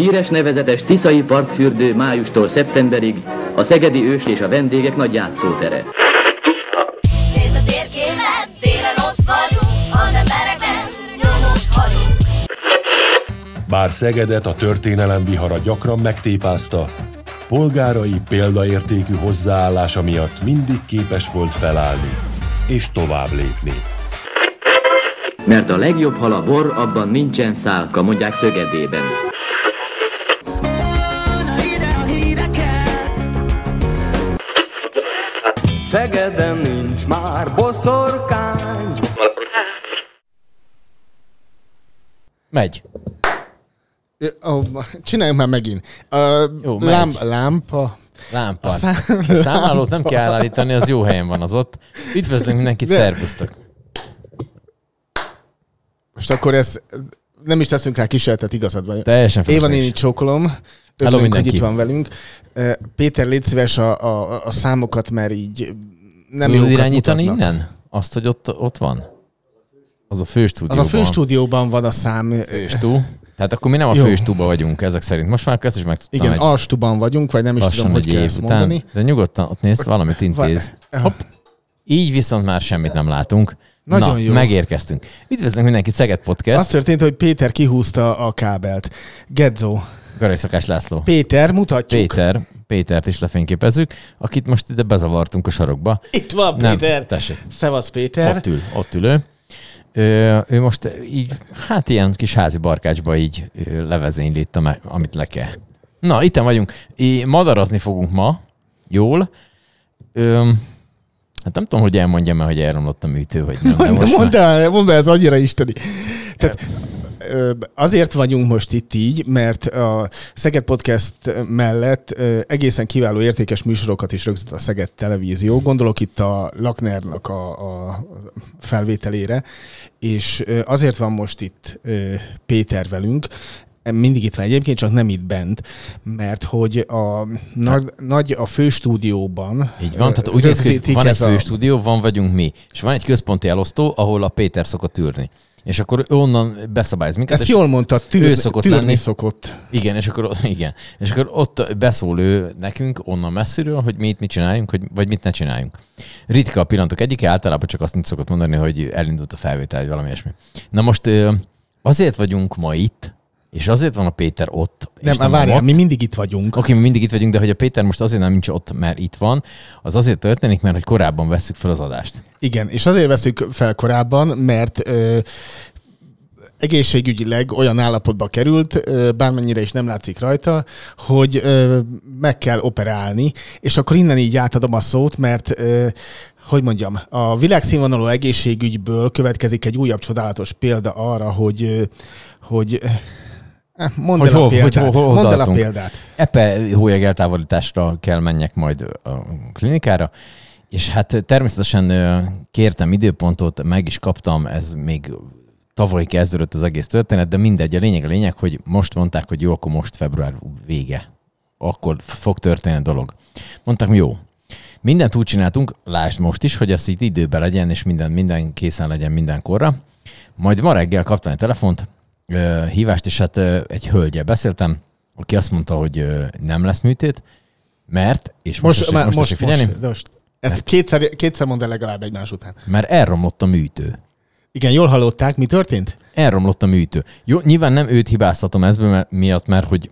Híres nevezetes Tiszai partfürdő májustól szeptemberig a szegedi ős és a vendégek nagy játszótere. Nézd a térképet, télen ott vagyunk, az embereknek nyomot hagyunk. Bár Szegedet a történelem vihara gyakran megtépázta, polgárai példaértékű hozzáállása miatt mindig képes volt felállni és tovább lépni. Mert a legjobb hal a bor, abban nincsen szálka, mondják szögedében. Szegeden nincs már boszorkány. Megy. Ó, csináljunk már megint. A Jó, lám, lámpa. Lámpa. A szám- A számlálót nem kell állítani, az jó helyen van az ott. Üdvözlünk mindenkit, De- szervusztok. Most akkor ez nem is teszünk rá kísérletet, igazad van. Teljesen Éva néni csókolom. Hello Örülünk, hogy mindenki. itt van velünk. Péter, légy szíves a, a, a számokat, mert így nem Tudod irányítani mutatnak. innen? Azt, hogy ott, ott van? Az a főstúdióban. Az a főstúdióban van a szám. Főstú. Tehát akkor mi nem a főstúba vagyunk ezek szerint. Most már ezt is megtudtam. Igen, egy alstuban vagyunk, vagy nem is tudom, hogy kell ezt után. mondani. De nyugodtan ott nézd, valamit intéz. Hopp. Így viszont már semmit nem látunk. Nagyon Na, jó. megérkeztünk. Üdvözlünk mindenkit, Szeged Podcast. Az történt, hogy Péter kihúzta a kábelt. Gedzo. Garai Szakás László. Péter, mutatjuk. Péter, Pétert is lefényképezzük, akit most ide bezavartunk a sarokba. Itt van Nem, Péter. tessék. Szevasz Péter. Ott ül, ott ül ő. Ö, ő most így, hát ilyen kis házi barkácsba így ö, levezényli itt, amit le kell. Na, itten vagyunk. É, madarazni fogunk ma, jól. Ö, hát nem tudom, hogy elmondjam el, hogy elromlott a műtő, vagy nem. Mondd, mondd, el, mondd el, ez annyira isteni. Tehát, azért vagyunk most itt így, mert a Szeged Podcast mellett egészen kiváló értékes műsorokat is rögzít a Szeged Televízió. Gondolok itt a Laknernak a, a felvételére, és azért van most itt Péter velünk, mindig itt van egyébként, csak nem itt bent, mert hogy a nagy, nagy a főstúdióban Így van, tehát úgy néz ki, van egy a- főstúdió, van vagyunk mi, és van egy központi elosztó, ahol a Péter szokott ülni. És akkor onnan beszabályoz minket. Ezt jól mondtad, tűr, ő szokott tűrni lenni. szokott. Igen, és akkor, igen. és akkor ott beszól ő nekünk onnan messziről, hogy mi itt mit csináljunk, hogy, vagy mit ne csináljunk. Ritka a pillanatok egyike, általában csak azt szokott mondani, hogy elindult a felvétel, vagy valami ilyesmi. Na most azért vagyunk ma itt, és azért van a Péter ott. Nem, és nem várjál, ott. mi mindig itt vagyunk. Oké, mi mindig itt vagyunk, de hogy a Péter most azért nem nincs ott, mert itt van, az azért történik, mert hogy korábban veszük fel az adást. Igen, és azért veszük fel korábban, mert ö, egészségügyileg olyan állapotba került, bármennyire is nem látszik rajta, hogy meg kell operálni, és akkor innen így átadom a szót, mert hogy mondjam, a világszínvonalú egészségügyből következik egy újabb csodálatos példa arra, hogy hogy mondd Hogy el a hol- hogy példát. hol- hol mondd el a példát. Epe hólyag eltávolításra kell menjek majd a klinikára, és hát természetesen kértem időpontot, meg is kaptam, ez még tavaly kezdődött az egész történet, de mindegy, a lényeg a lényeg, hogy most mondták, hogy jó, akkor most február vége. Akkor fog történni a dolog. Mondták, jó. Mindent úgy csináltunk, lásd most is, hogy ez itt időben legyen, és minden, minden készen legyen mindenkorra. Majd ma reggel kaptam egy telefont, hívást, és hát egy hölgyel beszéltem, aki azt mondta, hogy nem lesz műtét, mert, és most, Most, most, most, figyelni, most, most. Ezt kétszer, kétszer mondd el legalább egymás után. mert elromlott a műtő. Igen, jól hallották, mi történt? elromlott a műtő. Jó, nyilván nem őt hibáztatom ezből mert, miatt, mert hogy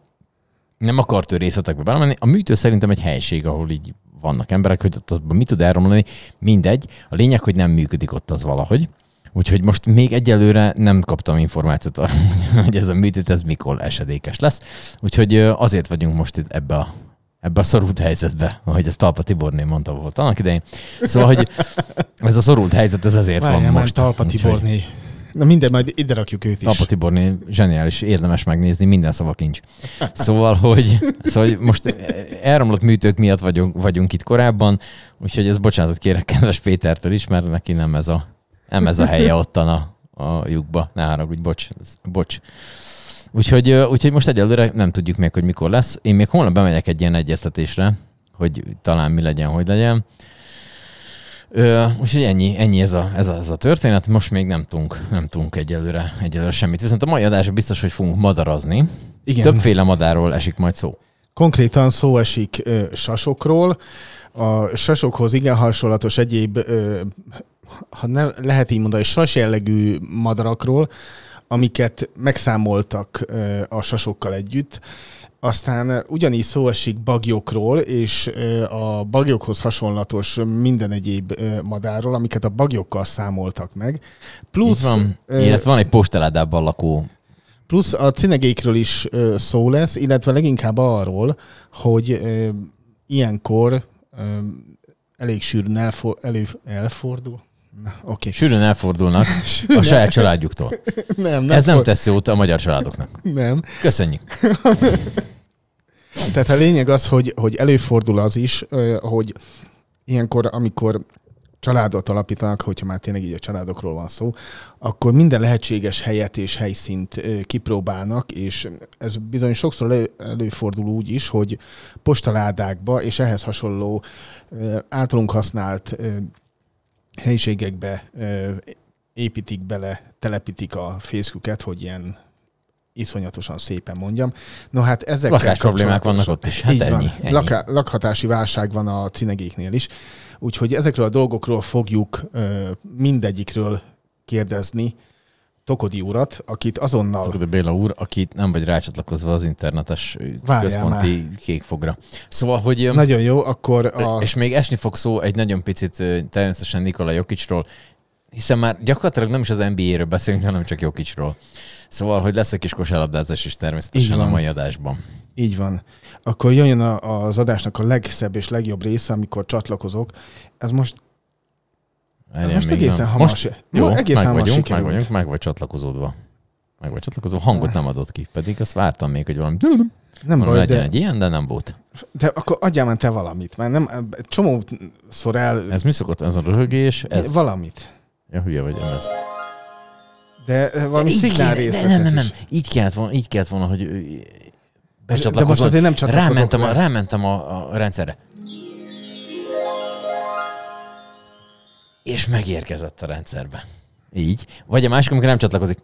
nem akart ő részletekbe belemenni. A műtő szerintem egy helység, ahol így vannak emberek, hogy ott mit tud elromlani, mindegy. A lényeg, hogy nem működik ott az valahogy. Úgyhogy most még egyelőre nem kaptam információt arra, hogy ez a műtét, ez mikor esedékes lesz. Úgyhogy azért vagyunk most itt ebbe a ebbe a szorult helyzetbe, ahogy ezt Talpa Tiborné mondta volt annak idején. Szóval, hogy ez a szorult helyzet, ez azért Várjál van most. Talpa Úgyhogy- Tiborné. Na minden, majd ide rakjuk őt is. Talpa Tiborné zseniális, érdemes megnézni, minden szava kincs. Szóval, hogy, szóval, hogy most elromlott műtők miatt vagyunk, vagyunk itt korábban, úgyhogy ez bocsánatot kérek kedves Pétertől is, mert neki nem ez a, nem ez a helye ottan a, a lyukba. Ne haragudj, bocs. bocs. Úgyhogy, úgyhogy most egyelőre nem tudjuk még, hogy mikor lesz. Én még holnap bemegyek egy ilyen egyeztetésre, hogy talán mi legyen, hogy legyen. Ö, úgyhogy ennyi, ennyi ez, a, ez, a, ez a történet. Most még nem tudunk, nem tudunk egyelőre, egyelőre semmit. Viszont a mai adásban biztos, hogy fogunk madarazni. Igen. Többféle madárról esik majd szó. Konkrétan szó esik ö, sasokról, a sasokhoz igen hasonlatos egyéb, ö, ha nem lehet így mondani, sas jellegű madarakról, amiket megszámoltak a sasokkal együtt. Aztán ugyanígy szó esik bagyokról, és a bagyokhoz hasonlatos minden egyéb madárról, amiket a bagyokkal számoltak meg. Plusz, van. ö, Illetve van egy posteládában lakó Plusz a cinegékről is szó lesz, illetve leginkább arról, hogy ilyenkor elég sűrűn elfor, elő, elfordul. Oké. Sűrűn elfordulnak a saját családjuktól. Nem, nem Ez nem for- tesz jót a magyar családoknak. Nem. Köszönjük. Tehát a lényeg az, hogy, hogy előfordul az is, hogy ilyenkor, amikor családot alapítanak, hogyha már tényleg így a családokról van szó, akkor minden lehetséges helyet és helyszínt kipróbálnak, és ez bizony sokszor elő, előfordul úgy is, hogy postaládákba és ehhez hasonló általunk használt helyiségekbe építik bele, telepítik a fészküket, hogy ilyen iszonyatosan szépen mondjam. No hát ezek Lakás problémák vannak ott is. Hát ennyi, ennyi. Laká, lakhatási válság van a cinegéknél is. Úgyhogy ezekről a dolgokról fogjuk mindegyikről kérdezni Tokodi urat, akit azonnal... Tokodi Béla úr, aki nem vagy rácsatlakozva az internetes Várjál központi kékfogra. Szóval, hogy... Nagyon jó, akkor a... És még esni fog szó egy nagyon picit természetesen Nikola Jokicsról, hiszen már gyakorlatilag nem is az NBA-ről beszélünk, hanem csak Jokicsról. Szóval, hogy lesz egy kis kosárlabdázás is természetesen a mai adásban. Így van. Akkor a, az adásnak a legszebb és legjobb része, amikor csatlakozok. Ez most, ez most egészen nem. hamar, Most, jó, egészen meg vagyunk, meg sikerült. vagyunk, meg vagy csatlakozódva. Meg vagy csatlakozó, hangot nem adott ki, pedig azt vártam még, hogy valami Nem baj, legyen de, egy ilyen, de nem volt. de akkor adjál már te valamit, mert nem, csomószor el... Ez mi szokott? Ez a röhögés? Ez, Valamit. ja, hülye vagy, ez. De valami Így szignál de részletet Nem, nem, nem. Így kellett volna, így kellett volna, hogy ö, De most becsatlakozom. azért nem csatlakozok rámentem, a, rá. rámentem a, a rendszerre. És megérkezett a rendszerbe. Így. Vagy a másik, amikor nem csatlakozik.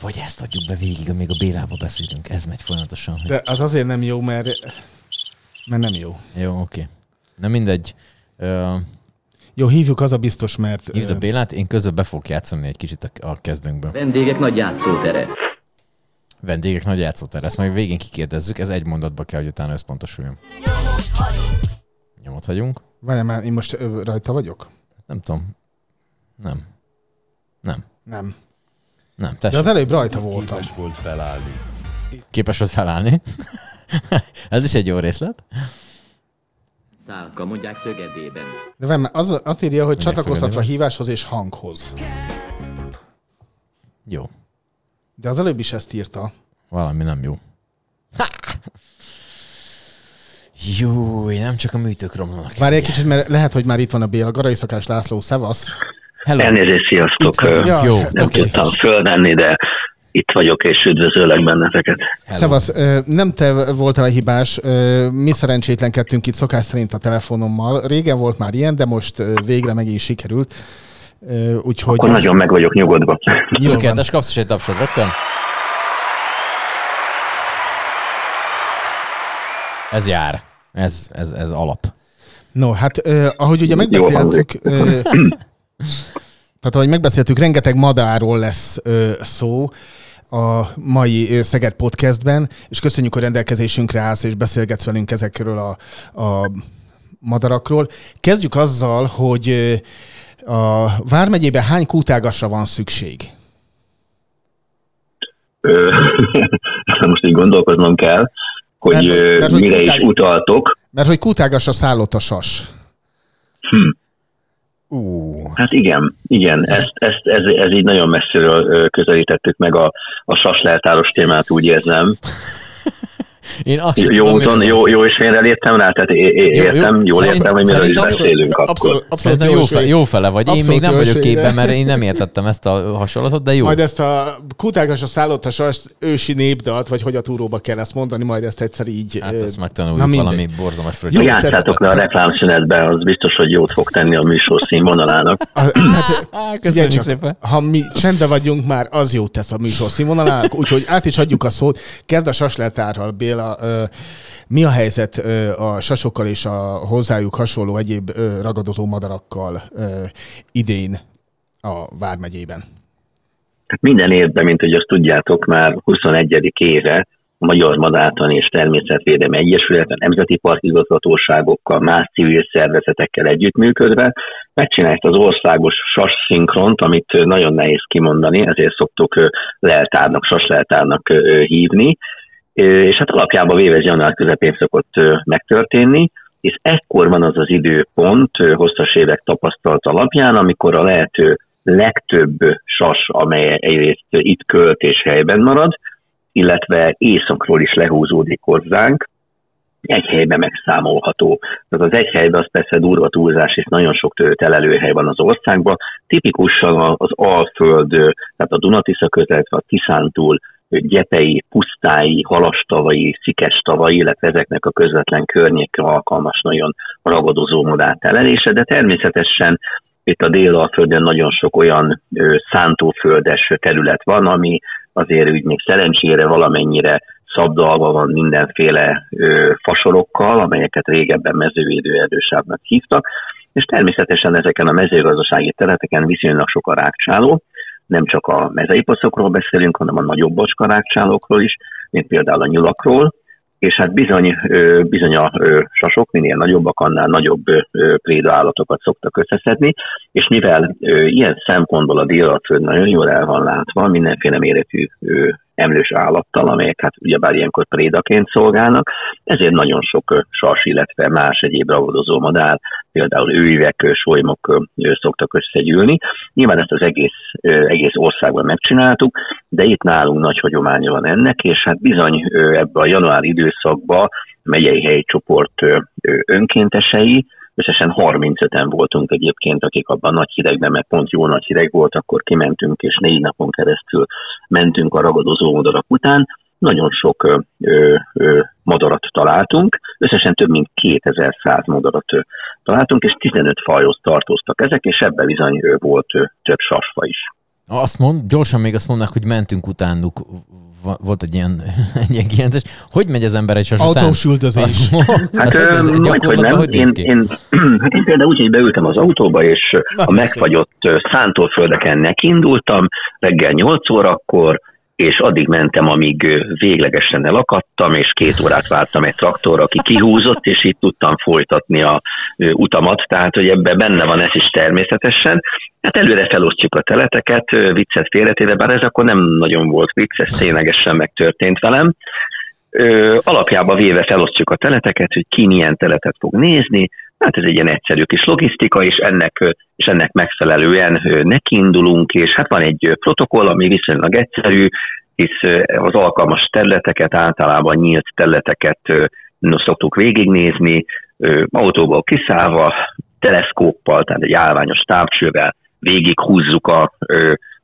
Vagy ezt adjuk be végig, amíg a Bélával beszélünk. Ez megy folyamatosan. Hogy... De az azért nem jó, mert, mert nem jó. Jó, oké. Na mindegy. Ö, Jó, hívjuk, az a biztos, mert... Hívd a Bélát, én közben be fogok játszani egy kicsit a, a kezdőnkből. Vendégek nagy játszótere. Vendégek nagy játszótér. Ezt majd végén kikérdezzük, ez egy mondatba kell, hogy utána összpontosuljon. Hagyunk Nyomot hagyunk. Várjál már, én most rajta vagyok? Nem tudom. Nem. Nem. Nem. Nem, De tessék. az előbb rajta voltam. Képes volt felállni. Képes volt felállni. Ez is egy jó részlet. Szálka mondják szögedében. De már, az, azt írja, hogy Mindjárt csatlakoztatva híváshoz és hanghoz. Jó. De az előbb is ezt írta. Valami nem jó. Ha! Jó, nem csak a műtők romlanak. Várj egy kicsit, mert lehet, hogy már itt van a Béla. Garai Szakás László, szevasz. Hello. Elnézést, sziasztok! Ja, Jó, Nem oké. tudtam fölvenni, de itt vagyok, és üdvözöllek benneteket. Hello. Szevasz, nem te voltál a hibás, mi szerencsétlenkedtünk itt szokás szerint a telefonommal. Régen volt már ilyen, de most végre megint sikerült. Úgyhogy Akkor nagyon meg vagyok nyugodva. van. Tökéletes, kapsz is egy tapsot rögtön. Ez jár. Ez, ez, ez alap. No, hát ö, ahogy ugye megbeszéltük, ö, tehát ahogy megbeszéltük, rengeteg madáról lesz ö, szó a mai Szeged podcastben, és köszönjük, hogy rendelkezésünkre állsz, és beszélgetsz velünk ezekről a, a madarakról. Kezdjük azzal, hogy a Vármegyében hány kútágasra van szükség? Ö, Most így gondolkoznom kell, hogy Mert- mert mire is utáig- utaltok. Mert hogy kútágasra szállott a sas. Ú, Hát igen, igen, ezt, ezt, ez, ez így nagyon messziről közelítettük meg a, a sasleltáros témát, úgy érzem. Én azt Jó, tudom, úton, jó, jó és félre léptem rá, tehát é- é- Jó, jó, értem, jól értem, hogy miről is beszélünk akkor. Abszolút, abszolút jó, jó, fe, jó fele vagy. Én Abszolút még nem vagyok svéd. képben, mert én nem értettem ezt a hasonlatot, de jó. Majd ezt a kutágas a szállottas ősi népdalt, vagy hogy a túróba kell ezt mondani, majd ezt egyszer így... Hát ezt na megtanuljuk mindegy. valami borzalmas Jó, fröccsöt. Játszátok le a reklámszünetbe, az biztos, hogy jót fog tenni a műsor színvonalának. Figyelj köszönjük csak, szépen. ha mi csendben vagyunk már, az jót tesz a műsor színvonalának, úgyhogy át is adjuk a szót. Kezd a sasleltárral, Béla. Ö, Mi a helyzet a sasokkal és a hozzájuk hasonló egyéb ö, ragadozó madarakkal ö, idén a Vármegyében? Tehát minden évben, mint hogy azt tudjátok, már 21. éve a Magyar Madártani és Természetvédelmi Egyesület, a Nemzeti Parkigazgatóságokkal, más civil szervezetekkel együttműködve megcsinálta az országos sas szinkront, amit nagyon nehéz kimondani, ezért szoktuk leltárnak, sasleltárnak ö, hívni, és hát alapjában véve ez január közepén szokott megtörténni, és ekkor van az az időpont hosszas évek tapasztalat alapján, amikor a lehető legtöbb sas, amely egyrészt itt költ és helyben marad, illetve északról is lehúzódik hozzánk, egy helyben megszámolható. Tehát az egy helyben az persze durva túlzás, és nagyon sok telelőhely van az országban. Tipikusan az Alföld, tehát a Dunatisza kötet, a Tiszántúl, gyepei, pusztái, halastavai, szikestavai, illetve ezeknek a közvetlen környékre alkalmas nagyon ragadozó madár telelése, de természetesen itt a Dél-Alföldön nagyon sok olyan szántóföldes terület van, ami azért úgy még szerencsére valamennyire szabdalva van mindenféle ö, fasorokkal, amelyeket régebben mezővédőerdősávnak hívtak, és természetesen ezeken a mezőgazdasági területeken viszonylag sok a rákcsáló, nem csak a mezeiposzokról beszélünk, hanem a nagyobb bocskarákcsálókról is, mint például a nyulakról, és hát bizony, bizony a sasok minél nagyobbak, annál nagyobb préda szoktak összeszedni, és mivel ilyen szempontból a délalföld nagyon jól el van látva, mindenféle méretű emlős állattal, amelyek hát ugyebár ilyenkor prédaként szolgálnak, ezért nagyon sok sas, illetve más egyéb ragadozó madár, például őivek, solymok szoktak összegyűlni. Nyilván ezt az egész, egész országban megcsináltuk, de itt nálunk nagy hagyománya van ennek, és hát bizony ebbe a január időszakban a megyei helyi csoport önkéntesei, összesen 35-en voltunk egyébként, akik abban nagy hidegben, mert pont jó nagy hideg volt, akkor kimentünk, és négy napon keresztül mentünk a ragadozó madarak után. Nagyon sok ö, ö, madarat találtunk, összesen több mint 2100 madarat találtunk, és 15 fajhoz tartoztak ezek, és ebben bizony volt több sasfa is. Azt mond, gyorsan még azt mondnak, hogy mentünk utánuk. Volt egy ilyen, egy ilyen kijelentés. Hogy megy az ember egy sas után? Autós üldözés. Azt, Hát hogy majd, nem. hogy Én, én, hát én például úgy, hogy beültem az autóba, és a megfagyott szántóföldeken nekindultam reggel 8 órakor, és addig mentem, amíg véglegesen elakadtam, és két órát vártam egy traktorra, aki kihúzott, és így tudtam folytatni a utamat, tehát hogy ebben benne van ez is természetesen. Hát előre felosztjuk a teleteket, viccet félretéve, bár ez akkor nem nagyon volt vicc, ez ténylegesen megtörtént velem. Ö, alapjába véve felosztjuk a teleteket, hogy ki milyen teletet fog nézni, hát ez egy ilyen egyszerű kis logisztika, és ennek, és ennek megfelelően nekiindulunk, és hát van egy protokoll, ami viszonylag egyszerű, hisz az alkalmas területeket, általában nyílt területeket szoktuk végignézni, autóból kiszállva, teleszkóppal, tehát egy állványos távcsővel végighúzzuk a,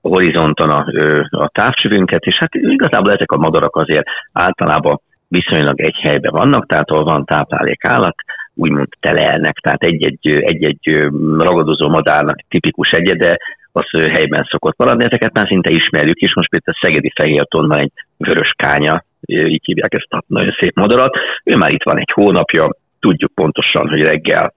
a horizonton a, a távcsövünket, és hát igazából ezek a madarak azért általában viszonylag egy helyben vannak, tehát ahol van táplálék állat, úgymond telelnek, tehát egy-egy, egy-egy ragadozó madárnak tipikus egyede, az helyben szokott maradni, ezeket már szinte ismerjük is, most például a Szegedi Fehérton van egy vörös kánya, így hívják ezt a nagyon szép madarat, ő már itt van egy hónapja, tudjuk pontosan, hogy reggel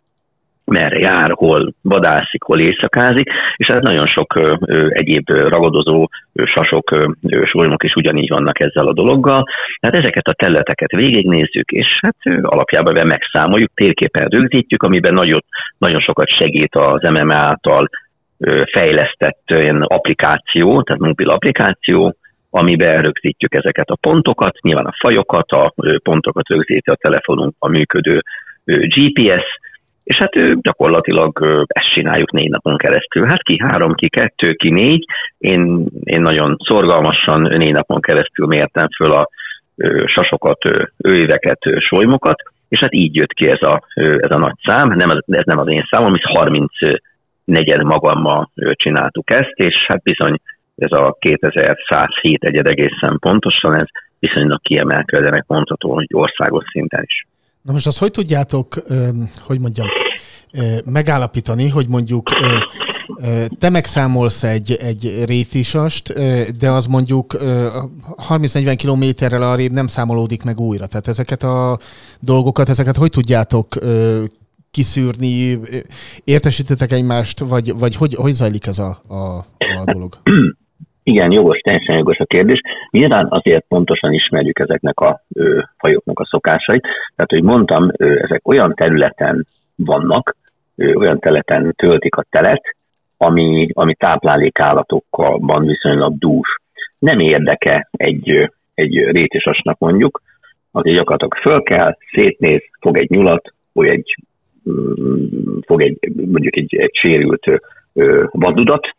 merre jár, hol vadászik, hol éjszakázik, és hát nagyon sok ö, ö, egyéb ö, ragadozó ö, sasok, ö, ö, solymok is ugyanígy vannak ezzel a dologgal. Tehát ezeket a területeket végignézzük, és hát ö, alapjában be megszámoljuk, térképen rögzítjük, amiben nagyon, nagyon sokat segít az MMA által ö, fejlesztett ilyen applikáció, tehát mobil applikáció, amiben rögzítjük ezeket a pontokat, nyilván a fajokat, a ö, pontokat rögzíti a telefonunk, a működő ö, GPS, és hát ő gyakorlatilag ezt csináljuk négy napon keresztül. Hát ki három, ki kettő, ki négy. Én, én nagyon szorgalmasan négy napon keresztül mértem föl a sasokat, őveket, solymokat, és hát így jött ki ez a, ez a nagy szám, nem, ez nem az én számom, mi 30 negyed magammal csináltuk ezt, és hát bizony ez a 2107 egyed egészen pontosan, ez viszonylag kiemelkedőnek mondható, hogy országos szinten is. Na most azt hogy tudjátok, hogy mondjam, megállapítani, hogy mondjuk te megszámolsz egy, egy rétisast, de az mondjuk 30-40 kilométerrel arrébb nem számolódik meg újra. Tehát ezeket a dolgokat, ezeket hogy tudjátok kiszűrni, értesítetek egymást, vagy, vagy hogy, hogy zajlik ez a, a, a dolog? Igen, jogos, teljesen jogos a kérdés. Nyilván azért pontosan ismerjük ezeknek a ö, fajoknak a szokásait. Tehát, hogy mondtam, ö, ezek olyan területen vannak, ö, olyan területen töltik a telet, ami, ami táplálékállatokkal viszonylag dús. Nem érdeke egy, egy rétisasnak mondjuk, aki gyakorlatilag föl kell, szétnéz, fog egy nyulat, vagy egy, mm, fog egy, mondjuk egy, egy sérült vadudat,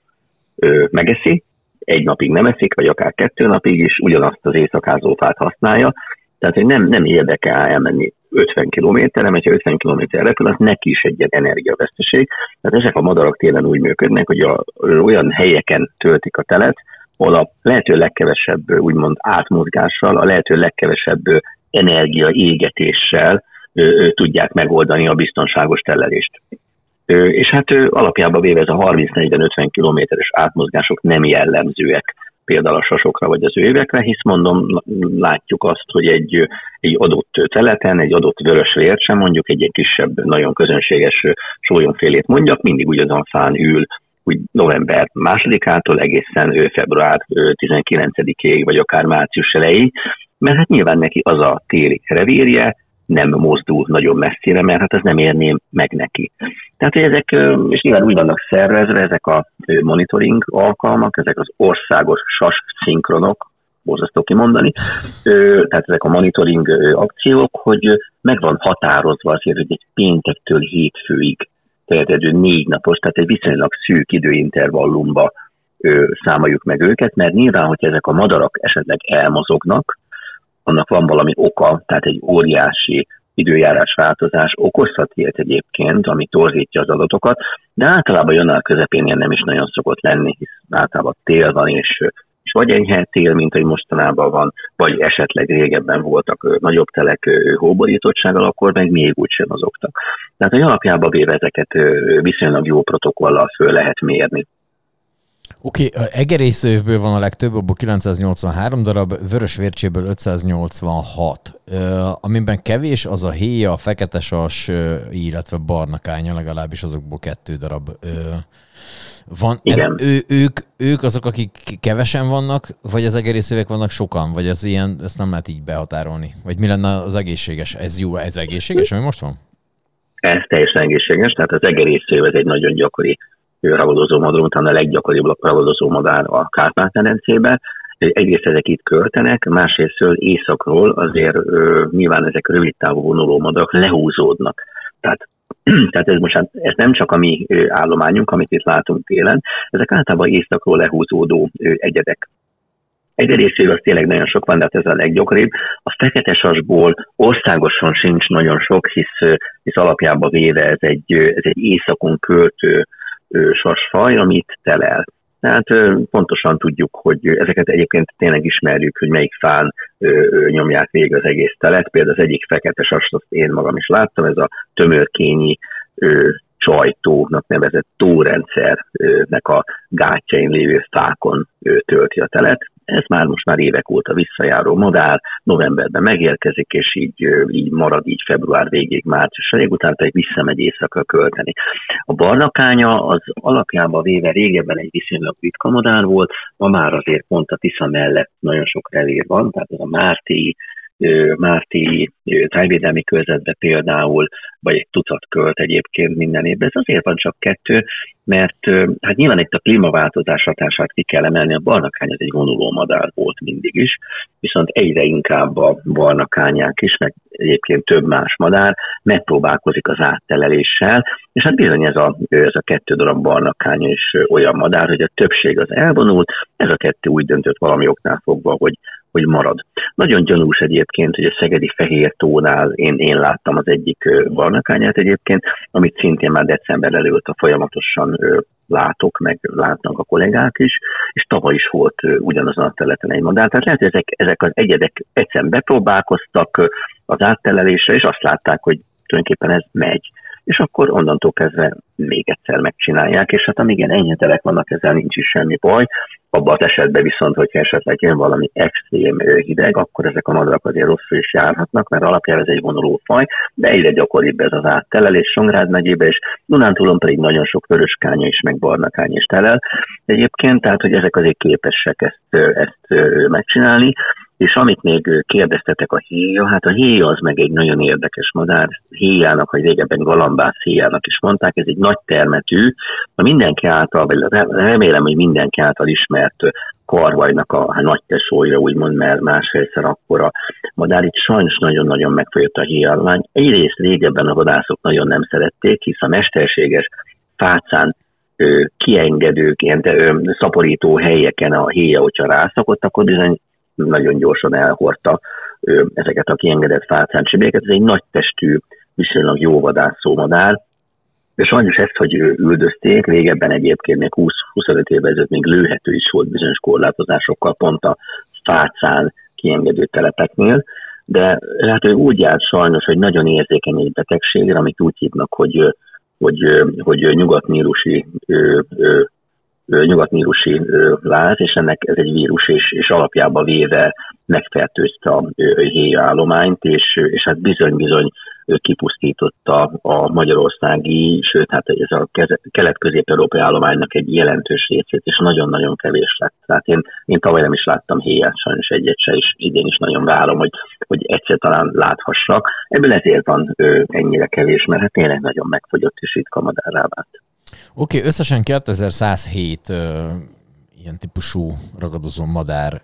megeszi, egy napig nem eszik, vagy akár kettő napig is, ugyanazt az éjszakázófát használja, tehát, hogy nem, nem érdekel elmenni 50 kilométerre, mert ha 50 kilométer repül, az neki is egy energiaveszteség. Tehát ezek a madarak télen úgy működnek, hogy a, olyan helyeken töltik a telet, ahol a lehető legkevesebb úgymond átmozgással, a lehető legkevesebb energia égetéssel tudják megoldani a biztonságos telelést. És hát alapjában véve ez a 30-40-50 kilométeres átmozgások nem jellemzőek például a sasokra vagy az évekre, hisz mondom, látjuk azt, hogy egy, egy adott teleten, egy adott vörös sem mondjuk egy, egy kisebb, nagyon közönséges sólyomfélét mondjak, mindig ugyanazon fán ül, úgy november másodikától egészen február 19-ig, vagy akár március elejéig, mert hát nyilván neki az a téli revírje, nem mozdul nagyon messzire, mert hát ez nem érné meg neki. Tehát, hogy ezek, és nyilván úgy vannak szervezve, ezek a monitoring alkalmak, ezek az országos SAS szinkronok, borzasztó kimondani, tehát ezek a monitoring akciók, hogy meg van határozva azért, hogy egy péntektől hétfőig terjedő négy napos, tehát egy viszonylag szűk időintervallumba számoljuk meg őket, mert nyilván, hogy ezek a madarak esetleg elmozognak, annak van valami oka, tehát egy óriási időjárás változás okozhat ilyet egyébként, ami torzítja az adatokat, de általában január közepén ilyen nem is nagyon szokott lenni, hisz általában tél van, és, és vagy enyhe tél, mint hogy mostanában van, vagy esetleg régebben voltak nagyobb telek hóborítottsággal, akkor meg még úgy sem azoktak. Tehát a alapjában véve ezeket viszonylag jó protokollal föl lehet mérni. Oké, okay, egerészővből van a legtöbb, abból 983 darab, vörös vércséből 586. Uh, amiben kevés, az a héja, a fekete sas, illetve barna kánya, legalábbis azokból kettő darab uh, van. Ez, ő, ők, ők azok, akik kevesen vannak, vagy az egerészővek vannak sokan, vagy ez ilyen, ezt nem lehet így behatárolni? Vagy mi lenne az egészséges? Ez jó, ez egészséges, ami most van? Ez teljesen egészséges, tehát az egerészőv ez egy nagyon gyakori ragadozó madár, utána a leggyakoribb ragadozó madár a Kárpát-medencében. Egyrészt ezek itt költenek, másrészt északról azért ö, nyilván ezek rövid távú vonuló madarak lehúzódnak. Tehát tehát ez most hát, ez nem csak a mi állományunk, amit itt látunk télen, ezek általában északról lehúzódó egyedek. Egy részéről tényleg nagyon sok van, de hát ez a leggyakoribb. A fekete sasból országosan sincs nagyon sok, hisz, hisz alapjában véve ez egy, ez egy északon költő sasfaj, amit telel. Tehát pontosan tudjuk, hogy ezeket egyébként tényleg ismerjük, hogy melyik fán nyomják végig az egész telet. Például az egyik fekete sas, azt én magam is láttam, ez a tömörkényi csajtónak nevezett tórendszernek a gátjain lévő fákon tölti a telet ez már most már évek óta visszajáró modál, novemberben megérkezik, és így, így marad így február végéig, március után pedig visszamegy éjszakra költeni. A barnakánya az alapjában véve régebben egy viszonylag ritka modál volt, ma már azért pont a Tisza mellett nagyon sok revér van, tehát ez a Márti, Márti tájvédelmi körzetbe például, vagy egy tucat költ egyébként minden évben. Ez azért van csak kettő, mert hát nyilván itt a klímaváltozás hatását ki kell emelni, a barnakány az egy vonuló madár volt mindig is, viszont egyre inkább a barnakányák is, meg egyébként több más madár megpróbálkozik az átteleléssel, és hát bizony ez a, ez a kettő darab barnakány is olyan madár, hogy a többség az elvonult, ez a kettő úgy döntött valami oknál fogva, hogy hogy marad. Nagyon gyanús egyébként, hogy a Szegedi Fehér tónál én, én láttam az egyik barnakányát egyébként, amit szintén már december előtt a folyamatosan látok, meg látnak a kollégák is, és tavaly is volt ugyanazon a területen egy madár. Tehát lehet, hogy ezek, ezek az egyedek egyszerűen bepróbálkoztak az áttelelésre, és azt látták, hogy tulajdonképpen ez megy és akkor onnantól kezdve még egyszer megcsinálják, és hát amíg ilyen enyhe telek vannak, ezzel nincs is semmi baj. Abban az esetben viszont, hogyha esetleg jön valami extrém hideg, akkor ezek a madarak azért rosszul is járhatnak, mert alapján ez egy vonuló faj, de egyre gyakoribb ez az áttelelés Songrád megyébe, és Dunántúlon pedig nagyon sok vöröskánya is, meg barnakány is telel. Egyébként, tehát, hogy ezek azért képesek ezt, ezt megcsinálni, és amit még kérdeztetek a héja, hát a héja az meg egy nagyon érdekes madár. Héjának, vagy régebben galambász héjának is mondták, ez egy nagy termetű, a mindenki által, vagy remélem, hogy mindenki által ismert karvajnak a hát, nagy tesója, úgymond, mert másfélszer akkora madár. Itt sajnos nagyon-nagyon megfolyott a héjállomány. Egyrészt régebben a vadászok nagyon nem szerették, hisz a mesterséges fácán kiengedők, ilyen szaporító helyeken a héja, hogyha rászakott, akkor bizony nagyon gyorsan elhordta ezeket a kiengedett fácáncsibéket. Ez egy nagy testű, viszonylag jó vadászó madár, de sajnos ezt, hogy üldözték, régebben egyébként még 20-25 évvel ezelőtt még lőhető is volt bizonyos korlátozásokkal pont a fácán kiengedő telepeknél, de hát ő úgy járt sajnos, hogy nagyon érzékeny egy betegségre, amit úgy hívnak, hogy, hogy, ö, hogy nyugatnílusi ö, láz, és ennek ez egy vírus, és, és alapjába véve megfertőzte a héja állományt, és, és hát bizony-bizony kipusztította a magyarországi, sőt, hát ez a kelet-közép-európai állománynak egy jelentős részét, és nagyon-nagyon kevés lett. Tehát én, én tavaly nem is láttam héját, sajnos egyet se, és idén is nagyon várom, hogy, hogy egyszer talán láthassak. Ebből ezért van ö, ennyire kevés, mert hát tényleg nagyon megfogyott és ritka madárrá vált. Oké, okay, összesen 2107 ö, ilyen típusú ragadozó madár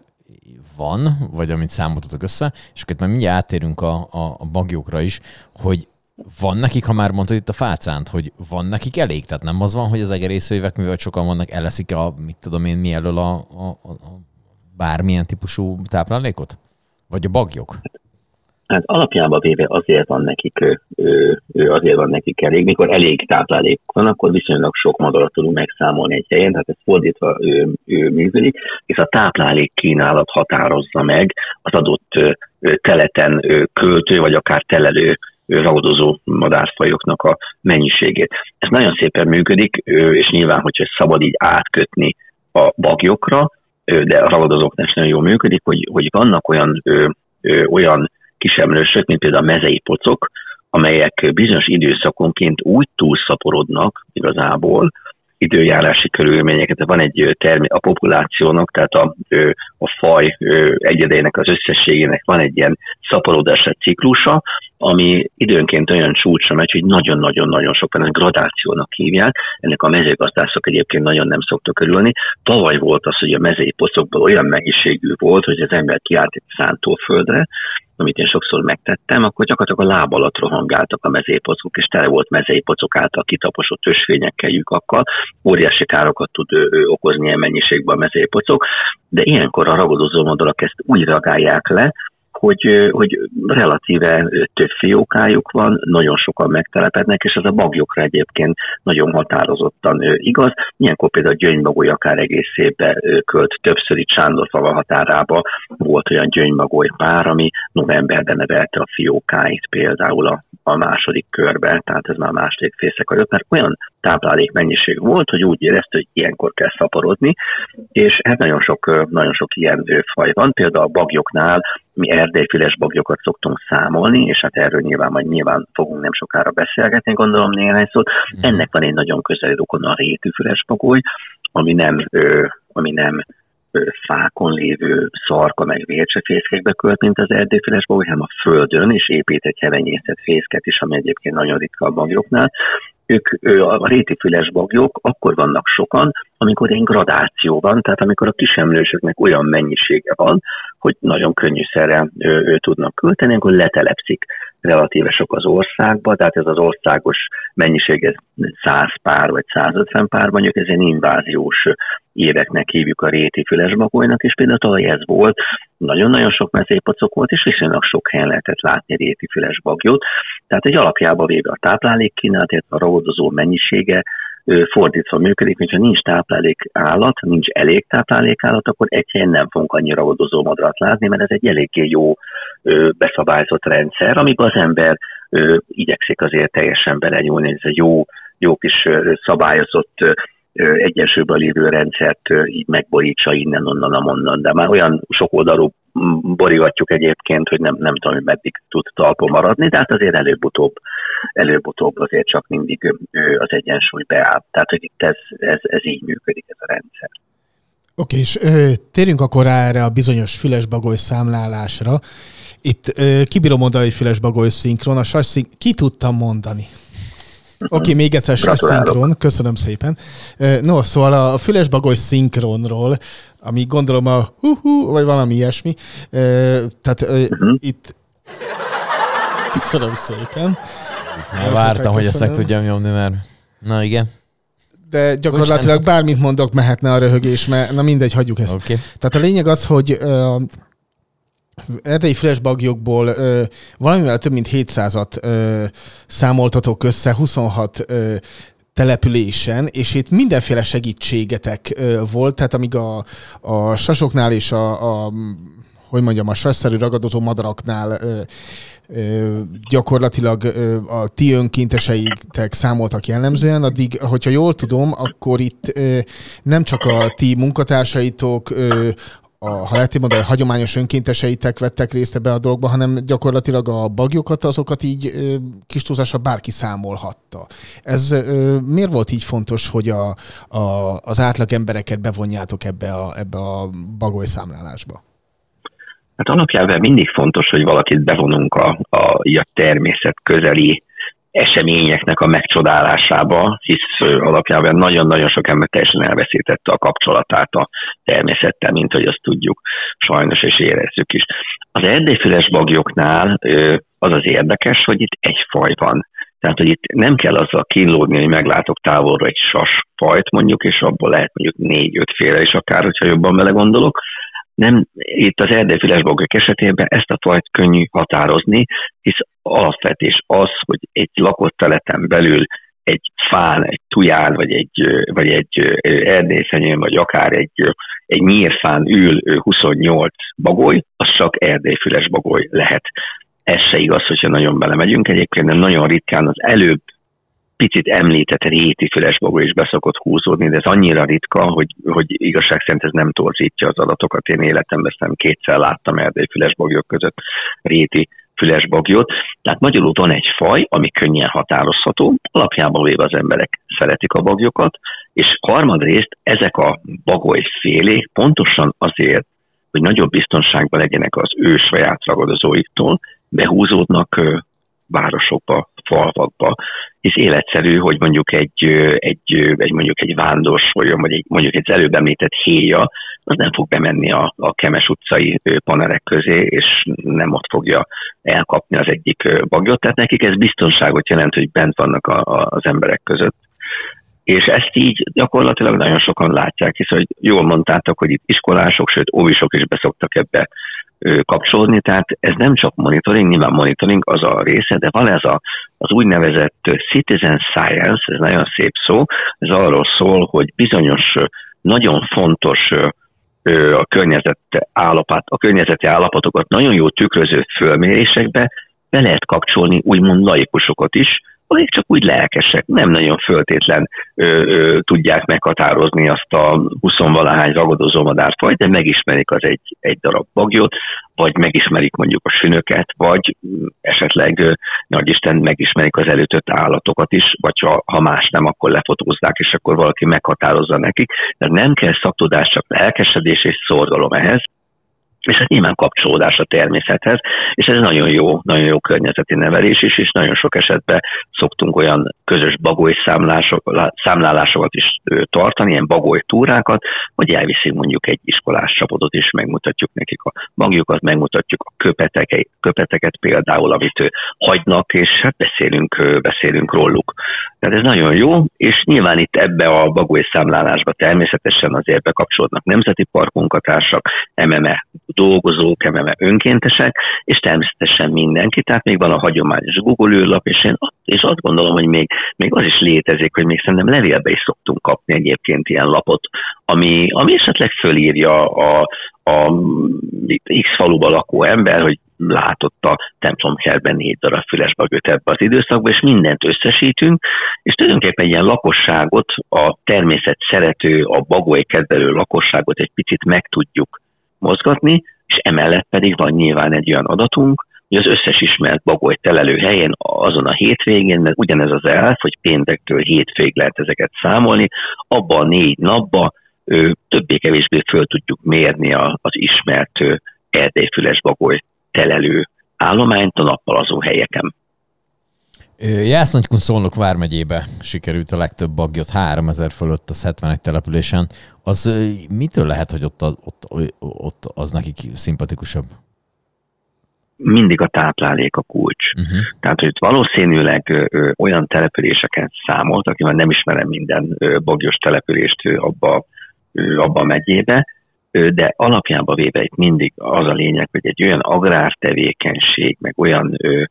van, vagy amit számoltatok össze, és akkor itt már mindjárt átérünk a, a, a bagyokra is, hogy van nekik, ha már mondtad itt a fácánt, hogy van nekik elég? Tehát nem az van, hogy az egerészőjvek, mivel sokan vannak, eleszik a, mit tudom én, mi elől a, a, a, a bármilyen típusú táplálékot? Vagy a bagyok? Hát alapjában véve azért van nekik, azért van nekik elég, mikor elég táplálék van, akkor viszonylag sok madarat tudunk megszámolni egy helyen, tehát ez fordítva ö, működik, és a táplálék kínálat határozza meg az adott teleten költő, vagy akár telelő ragadozó madárfajoknak a mennyiségét. Ez nagyon szépen működik, és nyilván, hogyha szabad így átkötni a bagyokra, de a ragadozóknál is nagyon jól működik, hogy, hogy vannak olyan, olyan kisemlősök, mint például a mezei pocok, amelyek bizonyos időszakonként úgy túlszaporodnak igazából, időjárási körülményeket, van egy termi, a populációnak, tehát a, a faj egyedeinek az összességének van egy ilyen szaporodási ciklusa, ami időnként olyan csúcsra megy, hogy nagyon-nagyon-nagyon sokan ezt gradációnak hívják. Ennek a mezőgazdászok egyébként nagyon nem szoktak örülni. Tavaly volt az, hogy a mezei pocokból olyan mennyiségű volt, hogy az ember kiállt egy szántóföldre, amit én sokszor megtettem, akkor gyakorlatilag a láb alatt rohangáltak a mezépocok, és tele volt mezépocok által kitaposott ösvényekkel, lyukakkal. Óriási károkat tud ö, ö, okozni ilyen mennyiségben a mezépocok, de ilyenkor a ragadozó madarak ezt úgy reagálják le, hogy, hogy relatíve több fiókájuk van, nagyon sokan megtelepednek, és ez a bagyokra egyébként nagyon határozottan igaz. Ilyenkor például a gyöngybagoly akár egész évben ö, költ többször itt Sándorfava határába volt olyan gyöngybagoly pár, ami novemberben nevelte a fiókáit például a, a második körbe, tehát ez már második fészek mert olyan táplálék mennyiség volt, hogy úgy érezte, hogy ilyenkor kell szaporodni, és hát nagyon sok, nagyon sok ilyen faj van, például a bagyoknál mi erdélyfüles bagyokat szoktunk számolni, és hát erről nyilván majd nyilván fogunk nem sokára beszélgetni, gondolom néhány szót. Ennek van egy nagyon közeli rokon a rétűfüles bagoly, ami nem, ö, ami nem fákon lévő szarka meg vércsefészkekbe költ, mint az erdélyfüles bagoly, hanem a földön, és épít egy hevenyészet fészket is, ami egyébként nagyon ritka a bagyoknál. Ők, ő, a rétifüles bagyok akkor vannak sokan, amikor egy gradáció van, tehát amikor a kisemlősöknek olyan mennyisége van, hogy nagyon könnyűszerre ő, ő tudnak költeni, akkor letelepszik relatíve sok az országba, tehát ez az országos mennyiség, ez 100 pár vagy 150 pár, mondjuk ez egy inváziós éveknek hívjuk a réti fülesbagolynak, és például tavaly ez volt, nagyon-nagyon sok mezőpacok volt, és viszonylag sok helyen lehetett látni réti fülesbagyót. Tehát egy alapjába véve a táplálék kínálat, a ragadozó mennyisége fordítva működik, hogyha nincs táplálék állat, nincs elég táplálék állat, akkor egy helyen nem fogunk annyira ragadozó madarat látni, mert ez egy eléggé jó beszabályzott rendszer, amiben az ember igyekszik azért teljesen belenyúlni, ez egy jó, jó kis szabályozott egyensúlyban lévő rendszert így megborítsa innen, onnan, amonnan, de már olyan sok oldalú borigatjuk egyébként, hogy nem, nem tudom, hogy meddig tud talpon maradni, de hát azért előbb-utóbb, előbb-utóbb azért csak mindig az egyensúly beáll. Tehát, hogy itt ez, ez, ez így működik ez a rendszer. Oké, és ö, térjünk akkor erre a bizonyos fülesbagoly számlálásra. Itt ö, kibírom mondani, hogy fülesbagoly szinkron, a sas ki tudtam mondani? Oké, okay, még egyszer SAS szinkron, köszönöm szépen. No, szóval a fülesbagoly szinkronról, ami gondolom a hu-hu, vagy valami ilyesmi, tehát uh-huh. itt köszönöm szépen. Már vártam, hogy ezt meg tudjam nyomni, mert na igen. De gyakorlatilag bármit mondok, mehetne a röhögés, mert na mindegy, hagyjuk ezt. Okay. Tehát a lényeg az, hogy erdei flashbagyokból ö, valamivel több mint 700-at ö, számoltatok össze, 26 ö, településen, és itt mindenféle segítségetek ö, volt, tehát amíg a, a sasoknál és a, a hogy mondjam, a sasszerű ragadozó madaraknál ö, ö, gyakorlatilag ö, a ti önkénteseitek számoltak jellemzően, addig, hogyha jól tudom, akkor itt ö, nem csak a ti munkatársaitok, ö, a, ha lehet mondani, a hagyományos önkénteseitek vettek részt ebbe a dologba, hanem gyakorlatilag a bagyokat, azokat így kis túlzásra bárki számolhatta. Ez miért volt így fontos, hogy a, a, az átlag embereket bevonjátok ebbe a, ebbe a bagoly számlálásba? Hát alapjában mindig fontos, hogy valakit bevonunk a, a, a természet közeli eseményeknek a megcsodálásába, hisz alapjában nagyon-nagyon sok ember teljesen elveszítette a kapcsolatát a természettel, mint hogy azt tudjuk sajnos, és érezzük is. Az erdélyfüles bagyoknál az az érdekes, hogy itt egy faj van. Tehát, hogy itt nem kell azzal kínlódni, hogy meglátok távolra egy sasfajt mondjuk, és abból lehet mondjuk négy-öt féle is akár, hogyha jobban bele gondolok, nem, itt az erdélyfüles bogok esetében ezt a fajt könnyű határozni, hisz alapvetés az, hogy egy lakott teleten belül egy fán, egy tuján, vagy egy, vagy egy erdélyszenyőn, vagy akár egy, egy nyírfán ül 28 bagoly, az csak erdélyfüles bagoly lehet. Ez se igaz, hogyha nagyon belemegyünk. Egyébként de nagyon ritkán az előbb picit említett réti fülesbagoly is beszokott húzódni, de ez annyira ritka, hogy, hogy igazság szerint ez nem torzítja az adatokat. Én életemben nem kétszer láttam erdély fülesbagolyok között réti fülesbagyot. Tehát magyarul van egy faj, ami könnyen határozható, alapjában véve az emberek szeretik a bagyokat, és harmadrészt ezek a bagolyfélék pontosan azért, hogy nagyobb biztonságban legyenek az ő saját ragadozóiktól, behúzódnak városokba, falvakba, hisz életszerű, hogy mondjuk egy, egy, egy mondjuk egy folyam, vagy egy, mondjuk egy előbb említett héja, az nem fog bemenni a, a Kemes utcai panerek közé, és nem ott fogja elkapni az egyik bagyot. Tehát nekik ez biztonságot jelent, hogy bent vannak a, a, az emberek között. És ezt így gyakorlatilag nagyon sokan látják, hisz hogy jól mondtátok, hogy itt iskolások, sőt óvisok is beszoktak ebbe kapcsolódni, tehát ez nem csak monitoring, nyilván monitoring az a része, de van ez a, az úgynevezett citizen science, ez nagyon szép szó, ez arról szól, hogy bizonyos nagyon fontos a környezet állapot, a környezeti állapotokat nagyon jó tükröző fölmérésekbe be lehet kapcsolni úgymond laikusokat is, akik csak úgy lelkesek, nem nagyon föltétlen ö, ö, tudják meghatározni azt a 20-valahány ragadozó madárfajt, de megismerik az egy, egy darab bagyot, vagy megismerik mondjuk a sünöket, vagy esetleg, nagy Isten, megismerik az előtött állatokat is, vagy ha, ha más nem, akkor lefotózzák, és akkor valaki meghatározza nekik. De nem kell szaktudás, csak lelkesedés és szorgalom ehhez, és hát nyilván kapcsolódás a természethez, és ez nagyon jó, nagyon jó környezeti nevelés is, és nagyon sok esetben szoktunk olyan közös bagoly számlálásokat is tartani, ilyen bagoly túrákat, hogy elviszik mondjuk egy iskolás csapatot, és megmutatjuk nekik a magjukat, megmutatjuk a köpeteket, köpeteket például, amit hagynak, és hát beszélünk, beszélünk róluk. Tehát ez nagyon jó, és nyilván itt ebbe a bagoly számlálásba természetesen azért bekapcsolódnak nemzeti parkunkatársak, MME dolgozók, MME önkéntesek, és természetesen mindenki, tehát még van a hagyományos Google űrlap, és én és azt gondolom, hogy még, még az is létezik, hogy még szerintem levélbe is szoktunk kapni egyébként ilyen lapot, ami, ami esetleg fölírja a, a X faluba lakó ember, hogy látott a templomkertben négy darab fülesbagöt ebbe az időszakba, és mindent összesítünk, és tulajdonképpen ilyen lakosságot, a természet szerető, a bagoly kedvelő lakosságot egy picit meg tudjuk mozgatni, és emellett pedig van nyilván egy olyan adatunk, hogy az összes ismert bagoly telelő helyén azon a hétvégén, mert ugyanez az elf, hogy péntektől hétvég lehet ezeket számolni, abban a négy napban többé-kevésbé föl tudjuk mérni a, az ismert erdélyfüles bagoly telelő állományt a nappal azon helyeken. Jásznagykun Szolnok vármegyébe sikerült a legtöbb bagyot, 3000 fölött a 71 településen. Az mitől lehet, hogy ott, ott, ott az nekik szimpatikusabb? mindig a táplálék a kulcs. Uh-huh. Tehát, hogy valószínűleg ö, olyan településeken számolt, aki már nem ismerem minden ö, bagyos települést ö, abba, ö, abba a megyébe, de alapjában véve itt mindig az a lényeg, hogy egy olyan agrártevékenység, meg olyan ö,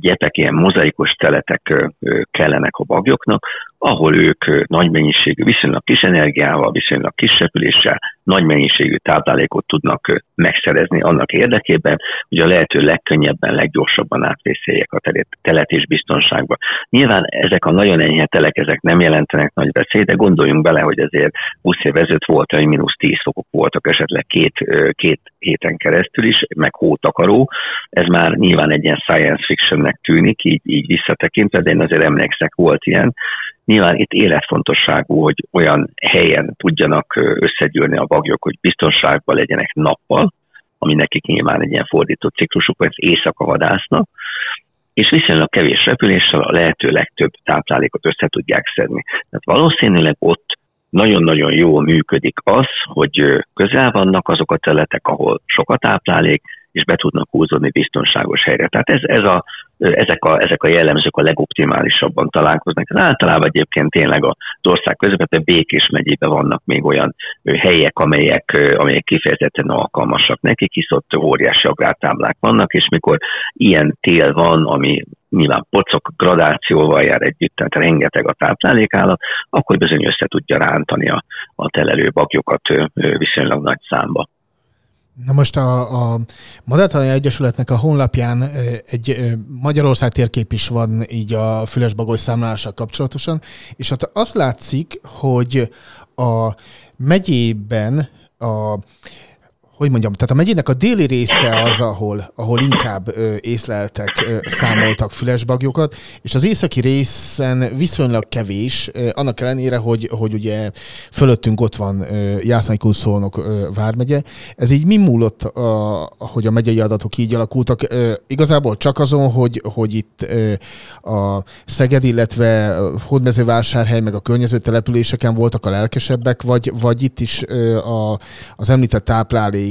gyepek, ilyen mozaikos teletek kellenek a bagyoknak, ahol ők nagy mennyiségű, viszonylag kis energiával, viszonylag kis repüléssel nagy mennyiségű táplálékot tudnak megszerezni annak érdekében, hogy a lehető legkönnyebben, leggyorsabban átvészeljék a telet és biztonságba. Nyilván ezek a nagyon enyhe telek, ezek nem jelentenek nagy veszélyt, de gondoljunk bele, hogy azért 20 év ezelőtt volt, hogy mínusz 10 fokok voltak esetleg két, két héten keresztül is, meg hótakaró. Ez már nyilván egy ilyen science fictionnek tűnik, így, így visszatekintve, de én azért emlékszek, volt ilyen. Nyilván itt életfontosságú, hogy olyan helyen tudjanak összegyűlni a bagyok, hogy biztonságban legyenek nappal, ami nekik nyilván egy ilyen fordított ciklusuk, hogy éjszaka vadásznak, és viszonylag kevés repüléssel a lehető legtöbb táplálékot össze tudják szedni. Tehát valószínűleg ott nagyon-nagyon jól működik az, hogy közel vannak azok a területek, ahol sok a táplálék, és be tudnak húzódni biztonságos helyre. Tehát ez, ez a, ezek, a, ezek a jellemzők a legoptimálisabban találkoznak. Ez általában egyébként tényleg az ország közepete Békés megyében vannak még olyan helyek, amelyek, amelyek kifejezetten alkalmasak nekik, hisz ott óriási agrártáblák vannak, és mikor ilyen tél van, ami nyilván pocok gradációval jár együtt, tehát rengeteg a táplálékállat, akkor bizony össze tudja rántani a, a telelő bakjokat viszonylag nagy számba. Na most a, a Madártani Egyesületnek a honlapján egy Magyarország térkép is van így a fülesbagoly számlálással kapcsolatosan, és ott azt látszik, hogy a megyében a hogy mondjam, tehát a megyének a déli része az, ahol, ahol inkább ö, észleltek, ö, számoltak fülesbagyokat, és az északi részen viszonylag kevés, ö, annak ellenére, hogy, hogy ugye fölöttünk ott van Jászai Kunszolnok vármegye. Ez így mi múlott, a, hogy a megyei adatok így alakultak? Ö, igazából csak azon, hogy, hogy itt ö, a Szeged, illetve Hódmezővásárhely, meg a környező településeken voltak a lelkesebbek, vagy, vagy itt is ö, a, az említett táplálék